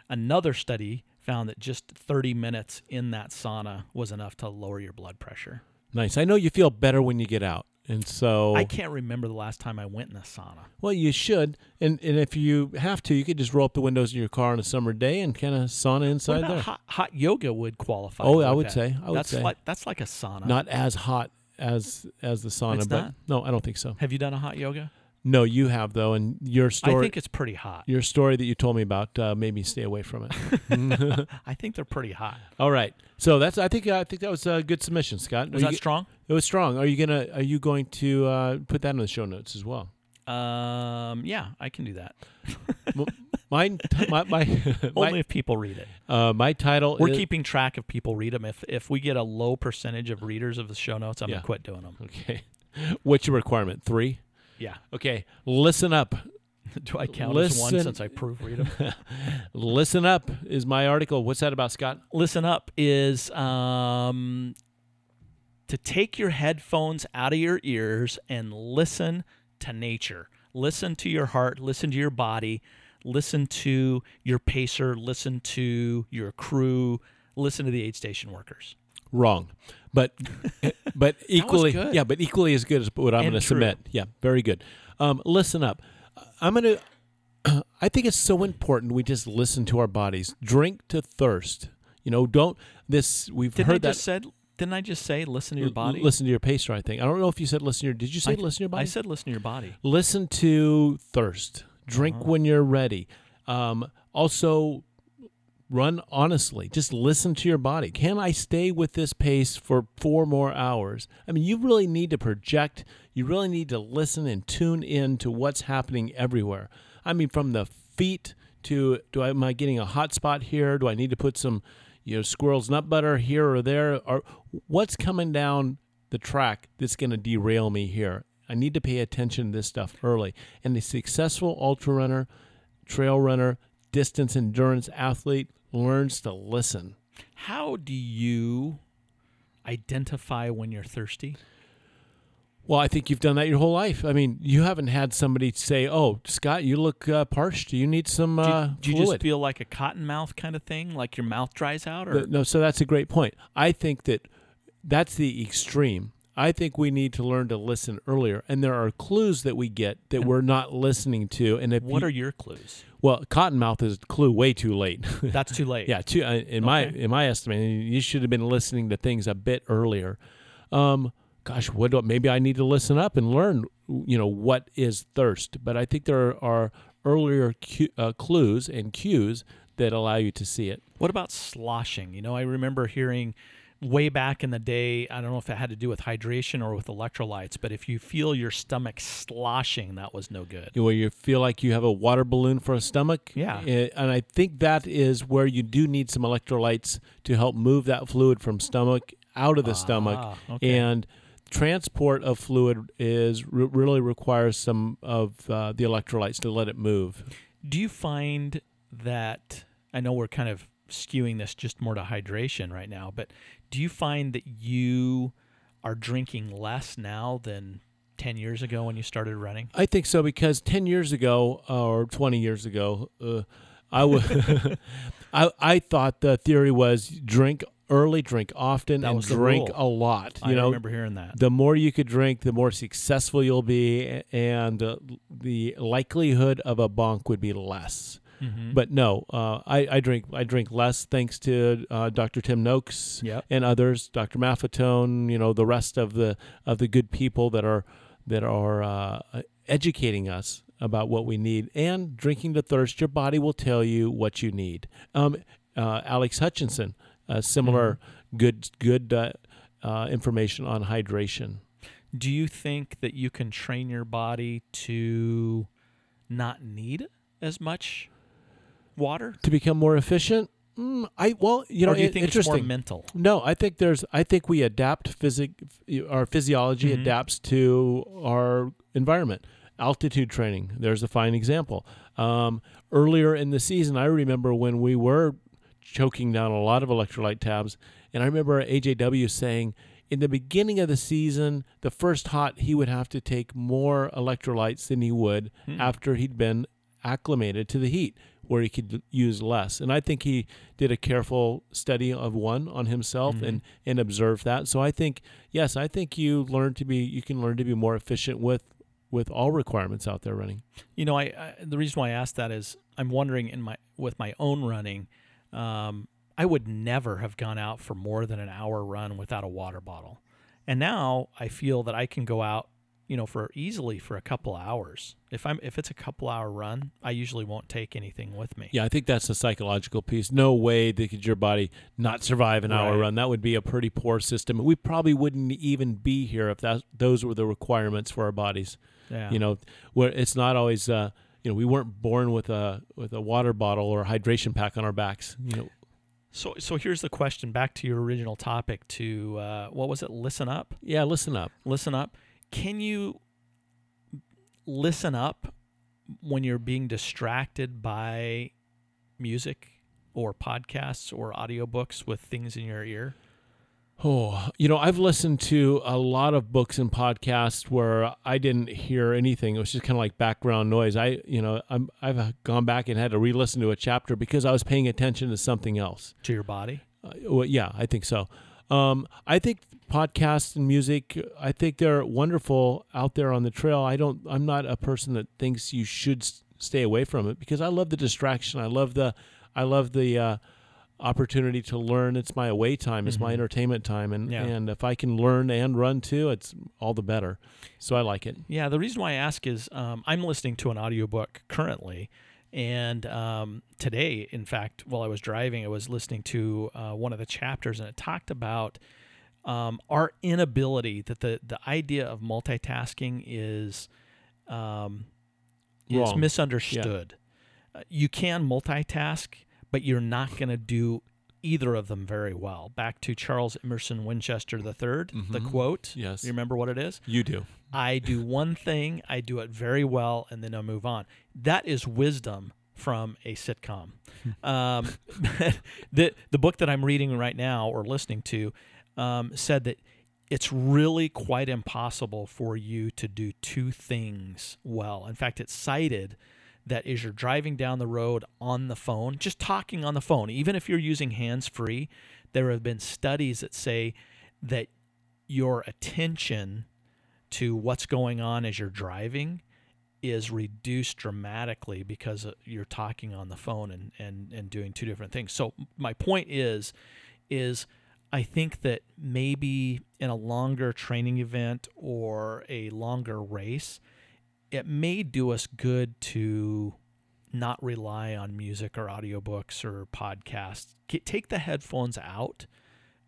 Speaker 2: another study found that just 30 minutes in that sauna was enough to lower your blood pressure.
Speaker 1: Nice. I know you feel better when you get out, and so
Speaker 2: I can't remember the last time I went in a sauna.
Speaker 1: well, you should. And and if you have to, you could just roll up the windows in your car on a summer day and kind of sauna inside there.
Speaker 2: hot, hot yoga would qualify?
Speaker 1: Oh, I would
Speaker 2: that.
Speaker 1: say. I would
Speaker 2: that's
Speaker 1: say.
Speaker 2: like that's like a sauna.
Speaker 1: Not as hot as as the sauna,
Speaker 2: It's
Speaker 1: but
Speaker 2: not?
Speaker 1: no, I don't think so.
Speaker 2: Have you done a hot yoga?
Speaker 1: No, you have though, and your story.
Speaker 2: I think it's pretty hot.
Speaker 1: your story that you told me about uh, made me stay away from it.
Speaker 2: I think they're pretty hot.
Speaker 1: All right, so that's I think I think that was a good submission, Scott.
Speaker 2: Was
Speaker 1: Are
Speaker 2: that
Speaker 1: you-
Speaker 2: strong?
Speaker 1: it was strong. Are you gonna Are you going to uh, put that in the show notes as well?
Speaker 2: Um, yeah, I can do that.
Speaker 1: Mine, my my
Speaker 2: Only
Speaker 1: my,
Speaker 2: if people read it.
Speaker 1: uh, my title.
Speaker 2: We're
Speaker 1: is,
Speaker 2: keeping track of people read them. If if we get a low percentage of readers of the show notes, I'm
Speaker 1: Yeah.
Speaker 2: gonna quit doing them.
Speaker 1: okay. What's your requirement? Three.
Speaker 2: Yeah.
Speaker 1: Okay. Listen up.
Speaker 2: Do I count as one
Speaker 1: Listen-
Speaker 2: since I proofread them?
Speaker 1: Listen up is my article. What's that about, Scott?
Speaker 2: Listen up is um, to take your headphones out of your ears and listen to nature. Listen to your heart. Listen to your body. Listen to your pacer. Listen to your crew. Listen to the aid station workers.
Speaker 1: Wrong, but but equally,
Speaker 2: good.
Speaker 1: yeah, but equally as good as what I'm going to submit. Yeah, very good. Um, listen up. I'm going to. I think it's so important we just listen to our bodies. Drink to thirst. You know, don't this. We've
Speaker 2: Didn't
Speaker 1: heard
Speaker 2: I
Speaker 1: that.
Speaker 2: just said Didn't I just say listen to your body?
Speaker 1: Listen to your pacer. I think. I don't know if you said listen to your. Did you say
Speaker 2: I-
Speaker 1: listen to your body?
Speaker 2: I said listen to your body.
Speaker 1: listen to thirst. Drink
Speaker 2: Uh-huh.
Speaker 1: when you're ready. Um, also, run honestly. Just listen to your body. Can I stay with this pace for four more hours? I mean, you really need to project. You really need to listen and tune in to what's happening everywhere. I mean, from the feet to do I am I getting a hot spot here? Do I need to put some, you know, squirrel's nut butter here or there? Or what's coming down the track that's going to derail me here? I need to pay attention to this stuff early. And a successful ultra runner, trail runner, distance endurance athlete learns to listen.
Speaker 2: How do you identify when you're thirsty?
Speaker 1: Well, I think you've done that your whole life. I mean, you haven't had somebody say, "Oh, Scott, you look uh, parched. Do you need some
Speaker 2: Do you,
Speaker 1: uh,
Speaker 2: do you
Speaker 1: fluid?"
Speaker 2: just feel like a cotton mouth kind of thing, like your mouth dries out, or
Speaker 1: no, so that's a great point. I think that that's the extreme. I think we need to learn to listen earlier, and there are clues that we get that we're not listening to. And if
Speaker 2: what
Speaker 1: you,
Speaker 2: are your clues?
Speaker 1: well, cottonmouth is a clue way too late.
Speaker 2: That's too late.
Speaker 1: yeah, too, uh, in my in my estimation, you should have been listening to things a bit earlier. Um, gosh, what do, maybe I need to listen up and learn. You know what is thirst, but I think there are earlier cu- uh, clues and cues that allow you to see it.
Speaker 2: What about sloshing? You know, I remember hearing way back in the day, I don't know if it had to do with hydration or with electrolytes, but if you feel your stomach sloshing, that was no good.
Speaker 1: where you feel like you have a water balloon for a stomach.
Speaker 2: Yeah.
Speaker 1: Eh, And I think that is where you do need some electrolytes to help move that fluid from stomach out of the stomach.
Speaker 2: Ah, okay.
Speaker 1: And transport of fluid is really requires some of uh, the electrolytes to let it move.
Speaker 2: Do you find that I know we're kind of skewing this just more to hydration right now, but do you find that you are drinking less now than 10 years ago when you started running?
Speaker 1: I think so because ten years ago or twenty years ago, uh, I would, I I thought the theory was drink early, drink often,
Speaker 2: That
Speaker 1: and drink a lot. You
Speaker 2: I
Speaker 1: know,
Speaker 2: remember hearing that.
Speaker 1: the more you could drink, the more successful you'll be, and uh, the likelihood of a bonk would be less.
Speaker 2: Mhm.
Speaker 1: But no, uh, I, I drink I drink less thanks to uh, Dr. Tim Noakes
Speaker 2: Yep.
Speaker 1: and others, Dr. Maffetone, you know, the rest of the of the good people that are that are uh, educating us about what we need and drinking to thirst. Your body will tell you what you need. Um, uh, Alex Hutchinson, uh, similar good good uh, uh, information on hydration.
Speaker 2: Do you think that you can train your body to not need as much water?
Speaker 1: to become more efficient. Mm, I well, you know,
Speaker 2: or do you
Speaker 1: it-
Speaker 2: think it's
Speaker 1: interesting.
Speaker 2: more mental?
Speaker 1: No, I think there's. I think we adapt. Physic, our physiology
Speaker 2: Mhm.
Speaker 1: adapts to our environment. Altitude training. There's a fine example. Um, earlier in the season, I remember when we were choking down a lot of electrolyte tabs, and I remember AJW saying. In the beginning of the season, the first hot, he would have to take more electrolytes than he would
Speaker 2: Hmm.
Speaker 1: after he'd been acclimated to the heat, where he could use less. And I think he did a careful study of one on himself
Speaker 2: Mhm.
Speaker 1: and and observed that. So I think yes, I think you learn to be you can learn to be more efficient with with all requirements out there running.
Speaker 2: You know, I, I the reason why I asked that is I'm wondering in my with my own running, um, I would never have gone out for more than an hour run without a water bottle, and now I feel that I can go out, you know, for easily for a couple hours. If I'm if it's a couple hour run, I usually won't take anything with me.
Speaker 1: Yeah, I think that's a psychological piece. No way that could your body not survive an hour run. That would be a pretty poor system. We probably wouldn't even be here if that those were the requirements for our bodies.
Speaker 2: Yeah.
Speaker 1: You know, where it's not always uh, you know, we weren't born with a with a water bottle or a hydration pack on our backs. You know,
Speaker 2: So so here's the question. Back to your original topic. To uh, what was it? Listen up.
Speaker 1: yeah, listen up.
Speaker 2: listen up. Can you listen up when you're being distracted by music or podcasts or audiobooks with things in your ear?
Speaker 1: Oh, you know, I've listened to a lot of books and podcasts where I didn't hear anything. It was just kind of like background noise. I, you know, I'm, I've gone back and had to re-listen to a chapter because I was paying attention to something else.
Speaker 2: To your body?
Speaker 1: Uh, well, yeah, I think so. Um, I think podcasts and music, I think they're wonderful out there on the trail. I don't, I'm not a person that thinks you should stay away from it because I love the distraction. I love the, I love the, uh, opportunity to learn. It's my away time. It's my
Speaker 2: Mhm.
Speaker 1: entertainment time, and
Speaker 2: Yeah.
Speaker 1: and if I can learn and run too, it's all the better. So I like it.
Speaker 2: Yeah, the reason why I ask is um, I'm listening to an audiobook currently. And um, today, in fact, while I was driving, I was listening to uh, one of the chapters, and it talked about um, our inability that the, the idea of multitasking is um, is misunderstood. Uh, you can multitask, but you're not going to do either of them very well. Back to Charles Emerson Winchester III, the
Speaker 1: Mhm.
Speaker 2: quote.
Speaker 1: Yes.
Speaker 2: You remember what it is?
Speaker 1: You do.
Speaker 2: I do one thing, I do it very well, and then I move on. That is wisdom from a sitcom. um, the the book that I'm reading right now or listening to um, said that it's really quite impossible for you to do two things well. In fact, it cited that as you're driving down the road on the phone, just talking on the phone, even if you're using hands free, there have been studies that say that your attention to what's going on as you're driving is reduced dramatically because uh, you're talking on the phone and, and, and doing two different things. So my point is is I think that maybe in a longer training event or a longer race, it may do us good to not rely on music or audiobooks or podcasts. Get, take the headphones out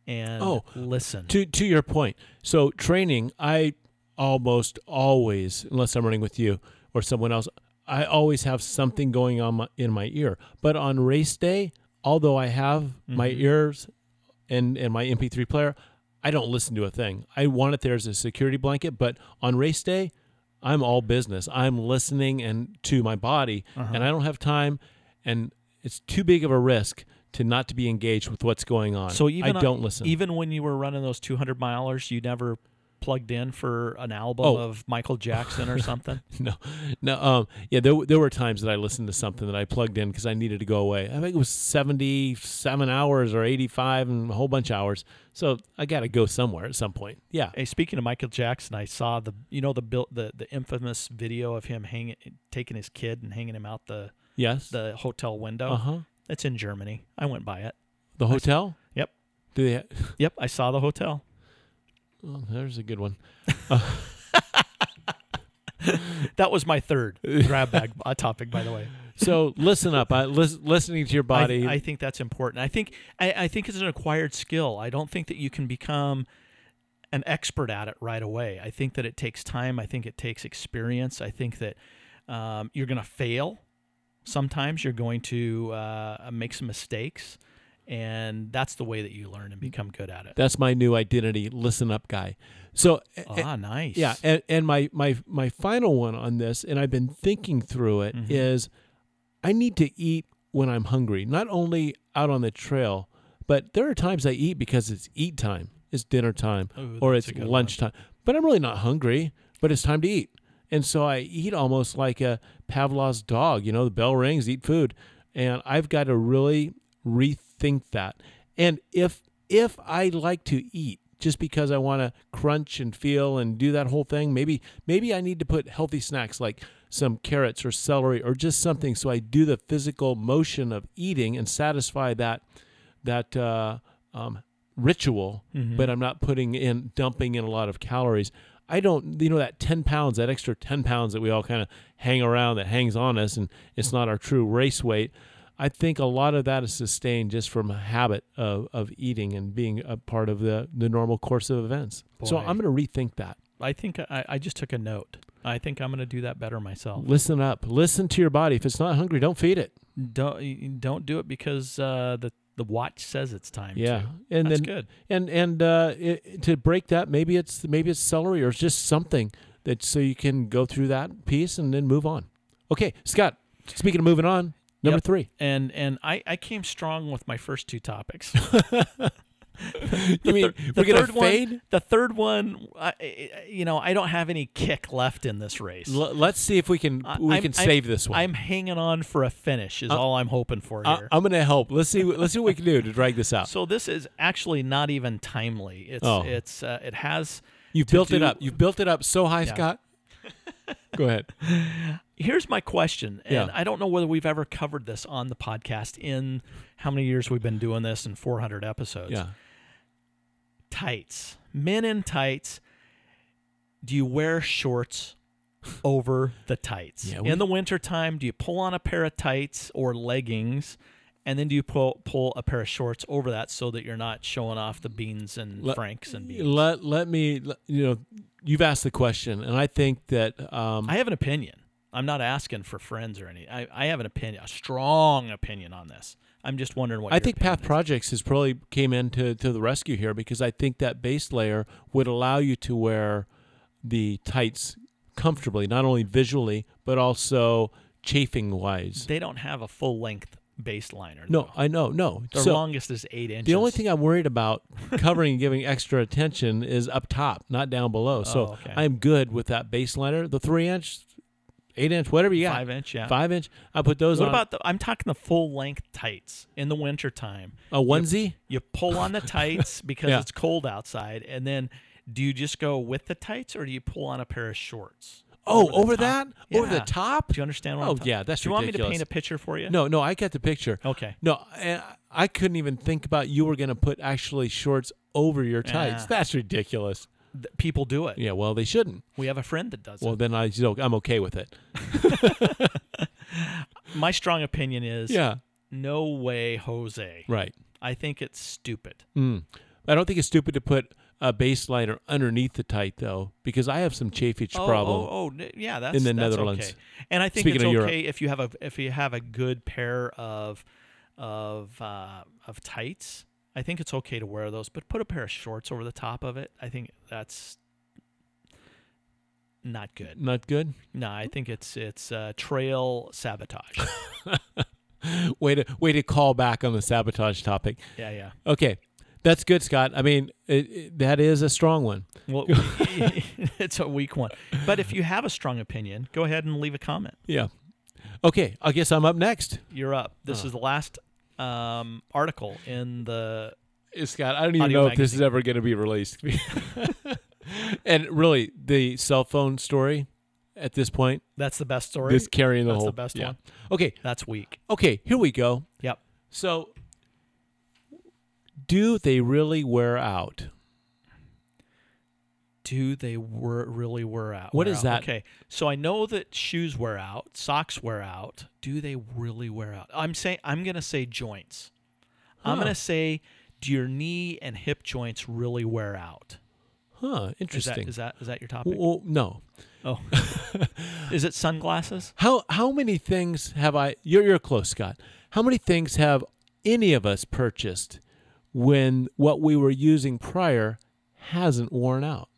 Speaker 2: and
Speaker 1: Oh,
Speaker 2: listen.
Speaker 1: To to your point, so training, I almost always, unless I'm running with you or someone else, I always have something going on my, in my ear. But on race day, although I have my
Speaker 2: Mhm.
Speaker 1: ears and and my MP3 player, I don't listen to a thing. I want it there as a security blanket. But on race day, I'm all business. I'm listening and to my body,
Speaker 2: Uh-huh.
Speaker 1: and I don't have time, and it's too big of a risk to not to be engaged with what's going on.
Speaker 2: So even
Speaker 1: I don't listen.
Speaker 2: Even when you were running those 200 milers, you never plugged in for an album
Speaker 1: Oh.
Speaker 2: of Michael Jackson or something.
Speaker 1: no, no. Um, yeah, there there were times that I listened to something that I plugged in because I needed to go away. I think it was seventy seven hours or eighty five and a whole bunch of hours. So I got to go somewhere at some point. Yeah.
Speaker 2: hey, speaking of Michael Jackson, I saw the you know the built the the infamous video of him hanging taking his kid and hanging him out the
Speaker 1: Yes.
Speaker 2: the hotel window.
Speaker 1: Uh huh.
Speaker 2: It's in Germany. I went by it.
Speaker 1: The hotel.
Speaker 2: Yep.
Speaker 1: Do they? Ha-
Speaker 2: Yep, I saw the hotel.
Speaker 1: Oh, there's a good one.
Speaker 2: That was my third grab bag uh, topic, by the way.
Speaker 1: So listen up. I, lis- listening to your
Speaker 2: I-
Speaker 1: body.
Speaker 2: I, think that's important. I think I, I think it's an acquired skill. I don't think that you can become an expert at it right away. I think that it takes time. I think it takes experience. I think that um, you're going to fail. Sometimes you're going to uh, make some mistakes, and that's the way that you learn and become good at it.
Speaker 1: that's my new identity. Listen up, guy. So
Speaker 2: ah, nice.
Speaker 1: Yeah, and, and my my my final one on this, and I've been thinking through it, is,
Speaker 2: Mhm.
Speaker 1: I need to eat when I'm hungry, not only out on the trail, but there are times I eat because it's eat time, it's dinner time,
Speaker 2: Ooh,
Speaker 1: or it's
Speaker 2: a good one.
Speaker 1: lunchtime. But I'm really not hungry, but it's time to eat, and so I eat almost like a Pavlov's dog. You know, the bell rings, eat food, and I've got to really rethink that. And if if I like to eat just because I want to crunch and feel and do that whole thing, maybe maybe I need to put healthy snacks like some carrots or celery or just something so I do the physical motion of eating and satisfy that that uh, um, ritual,
Speaker 2: Mhm.
Speaker 1: but I'm not putting in dumping in a lot of calories. I don't, you know, that 10 pounds, that extra 10 pounds that we all kind of hang around that hangs on us and it's not our true race weight. I think a lot of that is sustained just from a habit of, of eating and being a part of the, the normal course of events. So I'm going to rethink that.
Speaker 2: I think I, I just took a note. I think I'm going to do that better myself.
Speaker 1: Listen up. Listen to your body. If it's not hungry, don't feed it.
Speaker 2: Don't don't do it because uh, the the watch says it's time.
Speaker 1: Yeah.
Speaker 2: to.
Speaker 1: And
Speaker 2: that's
Speaker 1: then
Speaker 2: good.
Speaker 1: and and uh, it, to break that, maybe it's maybe it's celery or it's just something that so you can go through that piece and then move on. Okay, Scott. Speaking of moving on, number
Speaker 2: Yep.
Speaker 1: three.
Speaker 2: And and I, I came strong with my first two topics.
Speaker 1: You mean
Speaker 2: thir-
Speaker 1: we're gonna
Speaker 2: third one- the third one, I, you know, I don't have any kick left in this race.
Speaker 1: L- let's see if we can
Speaker 2: I-
Speaker 1: we
Speaker 2: I'm-
Speaker 1: can
Speaker 2: I'm-
Speaker 1: save this one.
Speaker 2: I'm hanging on for a finish. Is
Speaker 1: Uh,
Speaker 2: all I'm hoping for here.
Speaker 1: I'm going to help. Let's see. Let's see what we can do to drag this out.
Speaker 2: so this is actually not even timely. It's
Speaker 1: Oh.
Speaker 2: it's uh, it has
Speaker 1: You've built it up. You've built it up so high,
Speaker 2: Yeah.
Speaker 1: Scott. Go ahead.
Speaker 2: Here's my question, and
Speaker 1: Yeah.
Speaker 2: I don't know whether we've ever covered this on the podcast in how many years we've been doing this in 400 episodes.
Speaker 1: Yeah.
Speaker 2: Tights, men in tights. Do you wear shorts over the tights
Speaker 1: Yeah, we-
Speaker 2: in the wintertime? Do you pull on a pair of tights or leggings? And then do you pull pull a pair of shorts over that so that you're not showing off the beans and
Speaker 1: Let-
Speaker 2: franks and beans?
Speaker 1: Let let me you know you've asked the question and I think that um
Speaker 2: I have an opinion. I'm not asking for friends or any. I, I have an opinion, a strong opinion on this. I'm just wondering what
Speaker 1: I think Path
Speaker 2: is.
Speaker 1: Projects has probably came into to the rescue here because I think that base layer would allow you to wear the tights comfortably, not only visually but also chafing wise.
Speaker 2: They don't have a full length base liner.
Speaker 1: No. I know, no.
Speaker 2: The
Speaker 1: So
Speaker 2: longest is eight inches.
Speaker 1: the only thing I'm worried about covering and giving extra attention is up top, not down below. Oh, so
Speaker 2: Oh, okay.
Speaker 1: I'm good with that base liner, the three inch, eight inch, whatever you got,
Speaker 2: five inch, yeah.
Speaker 1: five inch. I put those
Speaker 2: What
Speaker 1: on
Speaker 2: about the? I'm talking the full length tights in the wintertime.
Speaker 1: a onesie.
Speaker 2: You pull on the tights because
Speaker 1: Yeah.
Speaker 2: it's cold outside, and then do you just go with the tights or do you pull on a pair of shorts?
Speaker 1: Oh, over
Speaker 2: top?
Speaker 1: that, over the top.
Speaker 2: Do you understand what
Speaker 1: Oh,
Speaker 2: I'm talking
Speaker 1: yeah, that's
Speaker 2: Do you want me to paint a picture for you?
Speaker 1: No, no, I get the picture.
Speaker 2: Okay.
Speaker 1: No, and I couldn't even think about you were going to put actually shorts over your tights.
Speaker 2: Yeah.
Speaker 1: That's ridiculous.
Speaker 2: Th- People do it.
Speaker 1: Yeah, well, they shouldn't.
Speaker 2: We have a friend that does
Speaker 1: Well,
Speaker 2: it.
Speaker 1: then I, you know, I'm okay with it.
Speaker 2: My strong opinion is
Speaker 1: Yeah,
Speaker 2: no way, Jose.
Speaker 1: right.
Speaker 2: I think it's stupid.
Speaker 1: Mm. I don't think it's stupid to put a base liner underneath the tight though, because I have some chafage
Speaker 2: Oh,
Speaker 1: problem.
Speaker 2: oh, oh, yeah, that's
Speaker 1: in the
Speaker 2: that's
Speaker 1: Netherlands.
Speaker 2: Okay. And I think
Speaker 1: Speaking
Speaker 2: it's okay
Speaker 1: Europe.
Speaker 2: if you have a if you have a good pair of of uh, of tights. I think it's okay to wear those, but put a pair of shorts over the top of it. I think that's not good.
Speaker 1: Not good.
Speaker 2: No, I think it's it's uh, trail sabotage.
Speaker 1: Way to way to call back on the sabotage topic.
Speaker 2: yeah, yeah.
Speaker 1: Okay, that's good, Scott. I mean, it, it- that is a strong one.
Speaker 2: Well, it's a weak one. But if you have a strong opinion, go ahead and leave a comment.
Speaker 1: Yeah. Okay, I guess I'm up next.
Speaker 2: You're up. This
Speaker 1: Uh.
Speaker 2: is the last um, article in the
Speaker 1: Scott, I don't even
Speaker 2: Audio
Speaker 1: know if this is ever going to be released. and really, the cell phone story at this point,
Speaker 2: That's the best story.
Speaker 1: this carrying the
Speaker 2: That's
Speaker 1: whole.
Speaker 2: the best
Speaker 1: yeah.
Speaker 2: one.
Speaker 1: Okay,
Speaker 2: That's weak.
Speaker 1: okay, here we go.
Speaker 2: Yep.
Speaker 1: So, do they really wear out?
Speaker 2: Do they were really wear out?
Speaker 1: What
Speaker 2: wear
Speaker 1: is
Speaker 2: out?
Speaker 1: that?
Speaker 2: Okay, so I know that shoes wear out, socks wear out. Do they really wear out? I'm saying I'm gonna say joints. I'm gonna say, do your knee and hip joints really wear out?
Speaker 1: Huh? Interesting.
Speaker 2: is that is that your topic?
Speaker 1: well, no.
Speaker 2: Oh, is it sunglasses?
Speaker 1: How how many things have I? You're you're close, Scott. How many things have any of us purchased when what we were using prior hasn't worn out?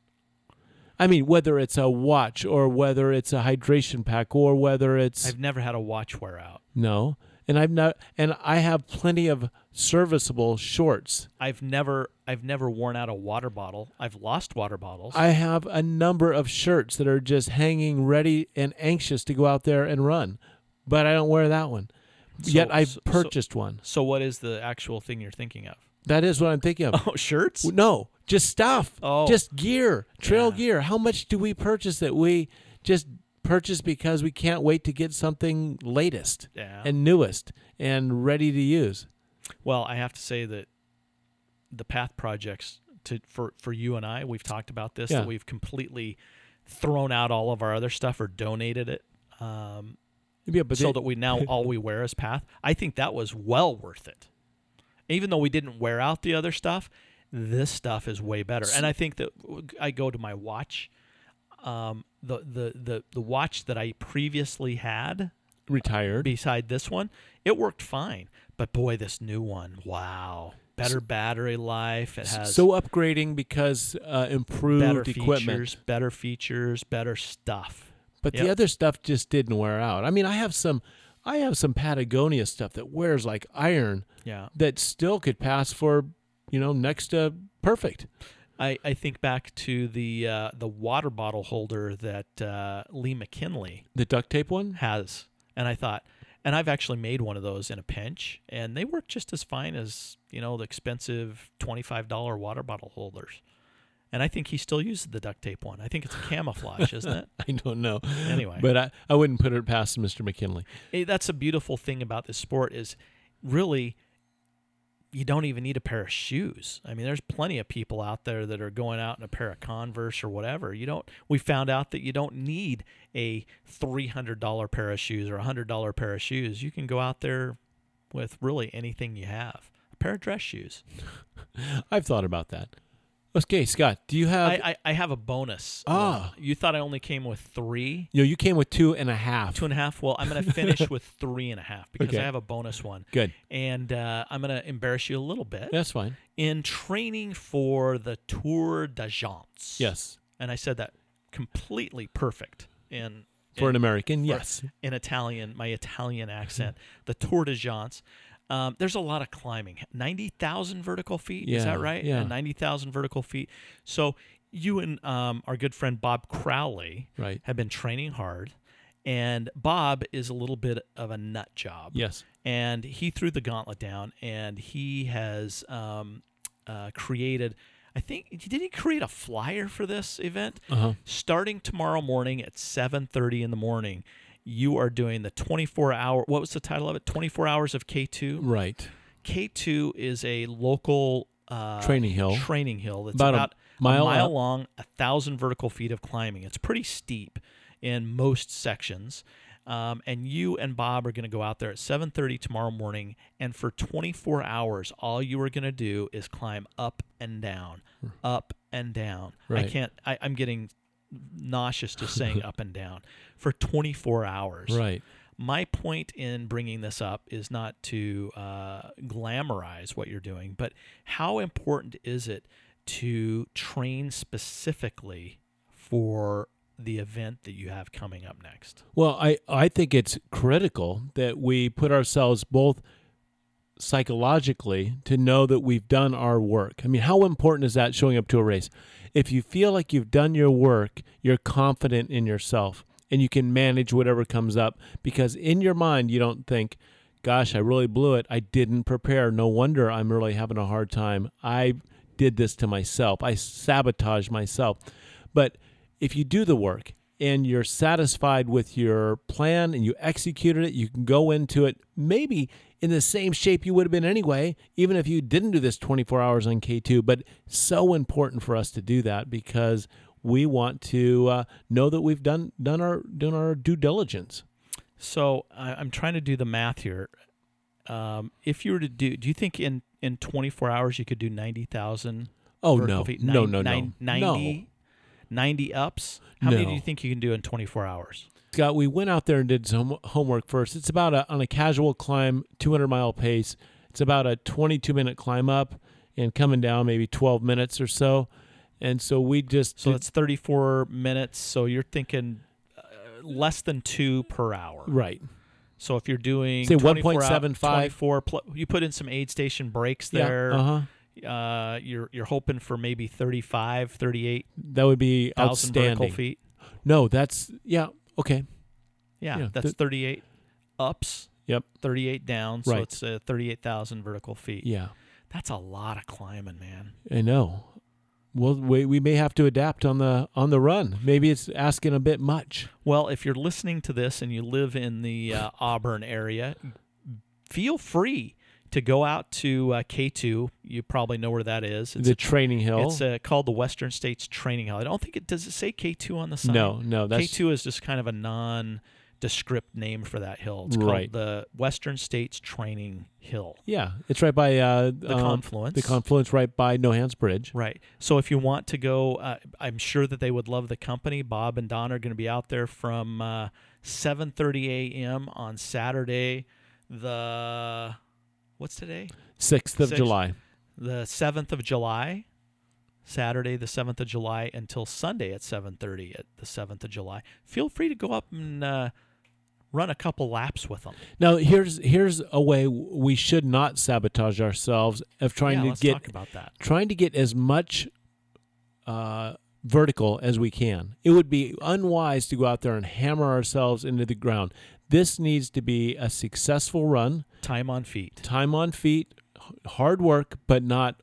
Speaker 1: I mean, whether it's a watch or whether it's a hydration pack or whether it's
Speaker 2: I've never had a watch wear out.
Speaker 1: no, and I've not, and I have plenty of serviceable shorts.
Speaker 2: I've never I've never worn out a water bottle. I've lost water bottles.
Speaker 1: I have a number of shirts that are just hanging ready and anxious to go out there and run, but I don't wear that one. Yet I've
Speaker 2: so-
Speaker 1: purchased one.
Speaker 2: so what is the actual thing you're thinking of?
Speaker 1: That is what I'm thinking of.
Speaker 2: Oh, shirts?
Speaker 1: No, just stuff.
Speaker 2: Oh.
Speaker 1: Just gear, trail
Speaker 2: Yeah.
Speaker 1: gear. How much do we purchase that we just purchase because we can't wait to get something latest
Speaker 2: Yeah.
Speaker 1: and newest and ready to use?
Speaker 2: Well, I have to say that the Path projects to for for you and I, we've talked about this
Speaker 1: Yeah.
Speaker 2: that we've completely thrown out all of our other stuff or donated it, um,
Speaker 1: Yeah, but
Speaker 2: so
Speaker 1: they-
Speaker 2: that we now all we wear is Path. I think that was well worth it. Even though we didn't wear out the other stuff, this stuff is way better. And I think that I go to my watch. Um, the, the the the watch that I previously had
Speaker 1: retired.
Speaker 2: beside this one, it worked fine. But boy, this new one, wow. Better battery life. It has
Speaker 1: so upgrading because uh, improved
Speaker 2: better
Speaker 1: equipment.
Speaker 2: features, better features, better stuff.
Speaker 1: But
Speaker 2: Yep.
Speaker 1: the other stuff just didn't wear out. I mean, I have some, I have some Patagonia stuff that wears like iron
Speaker 2: Yeah.
Speaker 1: that still could pass for, you know, next to perfect.
Speaker 2: I, I think back to the uh, the water bottle holder that uh, Lee McKinley
Speaker 1: The duct tape one.
Speaker 2: has, and I thought, and I've actually made one of those in a pinch, and they work just as fine as you know the expensive twenty five dollar water bottle holders. And I think he still uses the duct tape one. I think it's camouflage, isn't it?
Speaker 1: I don't know.
Speaker 2: Anyway.
Speaker 1: but I, I wouldn't put it past Mr. McKinley.
Speaker 2: Eh, that's a beautiful thing about this sport is really you don't even need a pair of shoes. I mean, there's plenty of people out there that are going out in a pair of Converse or whatever. You don't. We found out that you don't need a three hundred dollar pair of shoes or a hundred dollar pair of shoes. You can go out there with really anything you have. A pair of dress shoes.
Speaker 1: I've thought about that. Okay, Scott, do you have?
Speaker 2: I, I, I have a bonus.
Speaker 1: Ah.
Speaker 2: you thought I only came with three,
Speaker 1: know, you came with two and a half.
Speaker 2: two and a half. Well, I'm going to finish with three and a half because
Speaker 1: Okay.
Speaker 2: I have a bonus one.
Speaker 1: Good.
Speaker 2: and uh, I'm going to embarrass you a little bit.
Speaker 1: That's fine.
Speaker 2: In training for the Tor des Géants.
Speaker 1: Yes.
Speaker 2: And I said that completely perfect in
Speaker 1: For an American, yes.
Speaker 2: in Italian, my Italian accent. The Tor des Géants. Um, there's a lot of climbing. 90,000 vertical feet. Is that right?
Speaker 1: yeah.
Speaker 2: 90,000 vertical feet. So you and um, our good friend Bob Crowley
Speaker 1: Right.
Speaker 2: have been training hard. And Bob is a little bit of a nut job
Speaker 1: Yes.
Speaker 2: and he threw the gauntlet down and he has um, uh, created i think did he create a flyer for this event
Speaker 1: Uh huh.
Speaker 2: starting tomorrow morning at 7.30 in the morning you are doing the 24 hour what was the title of it? 24 hours of k2
Speaker 1: Right.
Speaker 2: k2 is a local uh,
Speaker 1: Training hill.
Speaker 2: training hill that's
Speaker 1: About
Speaker 2: about,
Speaker 1: a mile
Speaker 2: mile
Speaker 1: up.
Speaker 2: long a thousand vertical feet of climbing. It's pretty steep in most sections. Um, and you and bob are going to go out there at 7.30 tomorrow morning and for 24 hours all you are going to do is climb up and down up and down. I can't I, i'm getting nauseous just saying up and down for 24 hours
Speaker 1: Right.
Speaker 2: my point in bringing this up is not to uh, glamorize what you're doing, but how important is it to train specifically for the event that you have coming up next?
Speaker 1: Well, I, I think it's critical that we put ourselves both psychologically to know that we've done our work. I mean, how important is that showing up to a race? If you feel like you've done your work, you're confident in yourself and you can manage whatever comes up because in your mind, you don't think, gosh, I really blew it. I didn't prepare. No wonder I'm really having a hard time. I did this to myself. I sabotaged myself. But if you do the work and you're satisfied with your plan and you executed it, you can go into it maybe in the same shape you would have been anyway, even if you didn't do this 24 hours on K2. But so important for us to do that because we want to uh, know that we've done done our done our due diligence.
Speaker 2: So I, I'm trying to do the math here. Um, if you were to do, do you think in, in 24 hours you could do 90,000
Speaker 1: Oh no,
Speaker 2: feet?
Speaker 1: no,
Speaker 2: Nine-
Speaker 1: no, no,
Speaker 2: nine- 90, 90 ups? How many do you think you can do in 24 hours?
Speaker 1: Scott, we went out there and did some homework first. It's about a on a casual climb, 200 mile pace. It's about a 22 minute climb up and coming down maybe 12 minutes or so. And so we just
Speaker 2: So
Speaker 1: did-
Speaker 2: that's 34 minutes. So you're thinking uh, less than two per hour.
Speaker 1: right.
Speaker 2: So if you're doing
Speaker 1: Say
Speaker 2: 24
Speaker 1: 1.75.
Speaker 2: 24 pl- you put in some aid station breaks there.
Speaker 1: Yeah. Uh huh.
Speaker 2: Uh, you're you're hoping for maybe 35, 38
Speaker 1: That would be
Speaker 2: thousand vertical
Speaker 1: outstanding.
Speaker 2: feet.
Speaker 1: No, that's yeah. Okay.
Speaker 2: Yeah,
Speaker 1: Yeah,
Speaker 2: that's
Speaker 1: th-
Speaker 2: 38 ups.
Speaker 1: Yep.
Speaker 2: 38 down. So
Speaker 1: Right.
Speaker 2: it's uh, 38,000 vertical feet.
Speaker 1: Yeah.
Speaker 2: That's a lot of climbing, man.
Speaker 1: I know. Well, we, we may have to adapt on the on the run. Maybe it's asking a bit much.
Speaker 2: Well, if you're listening to this and you live in the uh, Auburn area, feel free to go out to uh, K2. You probably know where that is. It's
Speaker 1: the
Speaker 2: a-
Speaker 1: training hill.
Speaker 2: It's uh, called the Western States Training Hill. I don't think it does. It say K2 on the sign.
Speaker 1: no, no, that's
Speaker 2: K2 is just kind of a non-descript name for that hill. It's
Speaker 1: Right.
Speaker 2: called the Western States Training Hill.
Speaker 1: yeah. It's right by uh,
Speaker 2: The
Speaker 1: um,
Speaker 2: confluence.
Speaker 1: The confluence right by No Hands Bridge.
Speaker 2: Right. So if you want to go, uh, I'm sure that they would love the company. Bob and Don are going to be out there from uh, 7:30 a.m. on Saturday, the what's today?
Speaker 1: Sixth of
Speaker 2: Sixth.
Speaker 1: July.
Speaker 2: The 7th of July. Saturday, the 7th of July, until Sunday at 7:30 at the 7th of July. Feel free to go up and uh, run a couple laps with them.
Speaker 1: Now here's here's a way we should not sabotage ourselves of trying
Speaker 2: yeah,
Speaker 1: to
Speaker 2: let's
Speaker 1: get
Speaker 2: talk about that.
Speaker 1: trying to get as much uh, vertical as we can. It would be unwise to go out there and hammer ourselves into the ground. This needs to be a successful run,
Speaker 2: Time on feet.
Speaker 1: time on feet, hard work, but not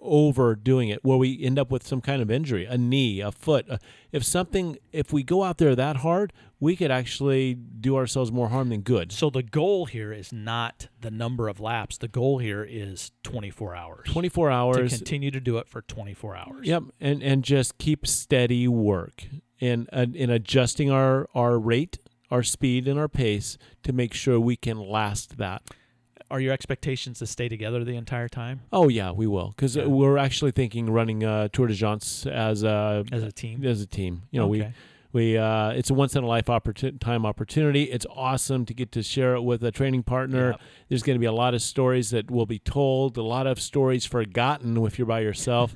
Speaker 1: overdoing it where we end up with some kind of injury, a knee, a foot. Uh, if something, if we go out there that hard, we could actually do ourselves more harm than good.
Speaker 2: So the goal here is not the number of laps. The goal here is 24 hours.
Speaker 1: 24
Speaker 2: to
Speaker 1: hours.
Speaker 2: continue to do it for 24 hours.
Speaker 1: Yep, and and just keep steady work and uh, in adjusting our our rate, our speed, and our pace to make sure we can last that.
Speaker 2: Are your expectations to stay together the entire time
Speaker 1: Oh yeah, we will because
Speaker 2: Yeah.
Speaker 1: we're actually thinking running uh, Tor des Géants as a
Speaker 2: as a team?
Speaker 1: as a team. You know, we
Speaker 2: Okay.
Speaker 1: we uh, it's a once in a life opportun- time opportunity. It's awesome to get to share it with a training partner.
Speaker 2: Yep.
Speaker 1: There's going to be a lot of stories that will be told, a lot of stories forgotten if you're by yourself.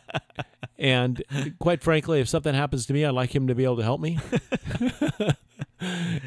Speaker 1: and quite frankly, if something happens to me, I'd like him to be able to help me.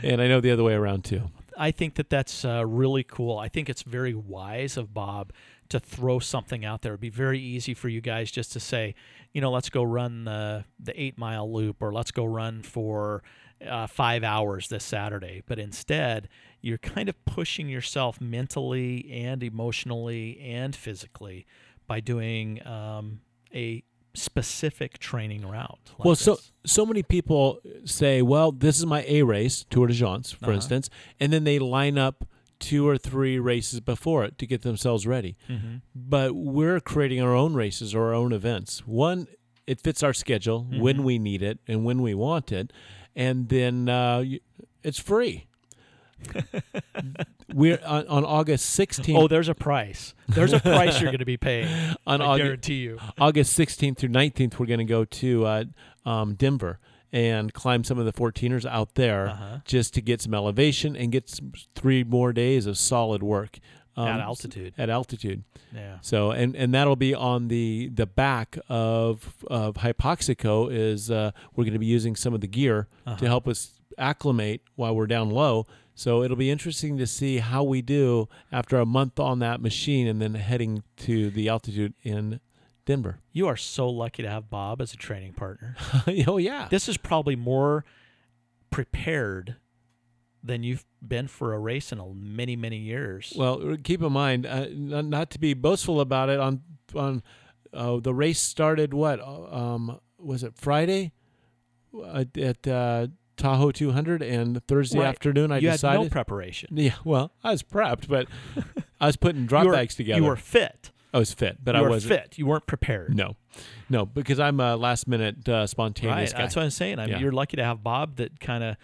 Speaker 1: and I know the other way around too.
Speaker 2: I think that that's uh, really cool. I think it's very wise of Bob to throw something out there. It'd be very easy for you guys just to say, you know, let's go run the the eight mile loop, or let's go run for uh, five hours this Saturday. But instead, you're kind of pushing yourself mentally and emotionally and physically by doing um, a specific training route. like
Speaker 1: well, so
Speaker 2: this.
Speaker 1: so many people say, "Well, this is my A race, Tor des Géants, for
Speaker 2: Uh-huh.
Speaker 1: instance," and then they line up two or three races before it to get themselves ready.
Speaker 2: Mhm.
Speaker 1: But we're creating our own races or our own events. One, it fits our schedule
Speaker 2: Mm-hmm.
Speaker 1: when we need it and when we want it, and then uh, it's free. we're on, on August 16th.
Speaker 2: Oh, there's a price. There's a price you're going to be paying.
Speaker 1: on
Speaker 2: I
Speaker 1: August,
Speaker 2: guarantee you.
Speaker 1: August 16th through 19th, we're going to go to uh, um, Denver and climb some of the 14ers out there
Speaker 2: Uh-huh.
Speaker 1: just to get some elevation and get some, three more days of solid work um,
Speaker 2: At altitude.
Speaker 1: At altitude.
Speaker 2: Yeah.
Speaker 1: So and and that'll be on the the back of of Hypoxico is uh, we're going to be using some of the gear
Speaker 2: Uh-huh.
Speaker 1: to help us acclimate while we're down low. So it'll be interesting to see how we do after a month on that machine and then heading to the altitude in Denver.
Speaker 2: You are so lucky to have Bob as a training partner.
Speaker 1: oh yeah.
Speaker 2: This is probably more prepared than you've been for a race in a many, many years.
Speaker 1: Well, keep in mind, uh, not, to be boastful about it. On on uh, the race started what um, was it Friday uh, at uh, Tahoe 200, and Thursday
Speaker 2: Right.
Speaker 1: afternoon I
Speaker 2: you
Speaker 1: decided.
Speaker 2: had no preparation.
Speaker 1: yeah, well, I was prepped, but I was putting drop
Speaker 2: were,
Speaker 1: bags together.
Speaker 2: You were fit.
Speaker 1: I was fit, but
Speaker 2: you
Speaker 1: I wasn't
Speaker 2: fit. You weren't prepared.
Speaker 1: No, no, because I'm a last minute uh, spontaneous
Speaker 2: right.
Speaker 1: guy.
Speaker 2: That's what I'm saying. I mean,
Speaker 1: Yeah.
Speaker 2: you're lucky to have Bob that kind of,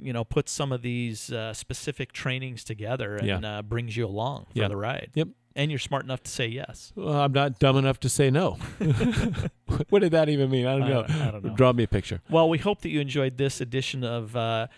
Speaker 2: you know, puts some of these uh, specific trainings together and
Speaker 1: Yeah.
Speaker 2: uh, brings you along for
Speaker 1: Yeah.
Speaker 2: the ride.
Speaker 1: Yep.
Speaker 2: And you're smart enough to say yes.
Speaker 1: well, I'm not dumb enough to say no. what did that even mean? I don't
Speaker 2: I
Speaker 1: know.
Speaker 2: don't- I don't know.
Speaker 1: Draw me a picture.
Speaker 2: Well, we hope that you enjoyed this edition of uh,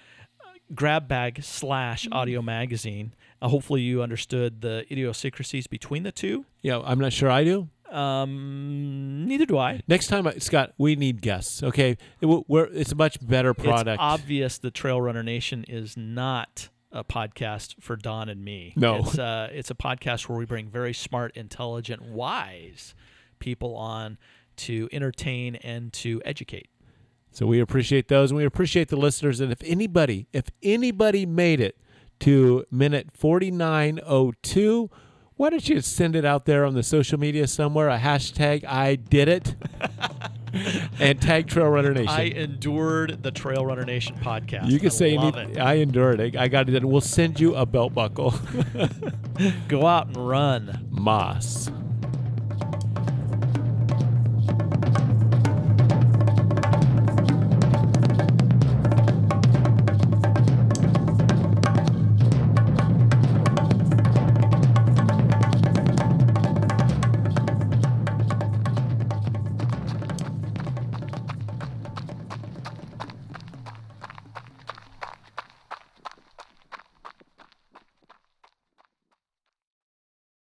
Speaker 2: Grab Bag slash Audio Magazine. Uh, hopefully, you understood the idiosyncrasies between the two.
Speaker 1: Yeah, I'm not sure I do.
Speaker 2: Um, neither do I.
Speaker 1: Next time, uh, Scott, we need guests. Okay, it, we're, it's a much better product.
Speaker 2: It's obvious the Trail Runner Nation is not a podcast for Don and me.
Speaker 1: No.
Speaker 2: it's uh, it's a podcast where we bring very smart, intelligent, wise people on to entertain and to educate.
Speaker 1: So we appreciate those, and we appreciate the listeners. And if anybody, if anybody made it to minute forty nine oh two, why don't you send it out there on the social media somewhere? A hashtag I did it, and tag Trail Runner Nation.
Speaker 2: I endured the Trail Runner Nation podcast.
Speaker 1: you can
Speaker 2: I
Speaker 1: say
Speaker 2: love
Speaker 1: any-
Speaker 2: it.
Speaker 1: I endured it. I got it. done. We'll send you a belt buckle.
Speaker 2: Go out and run.
Speaker 1: Moss.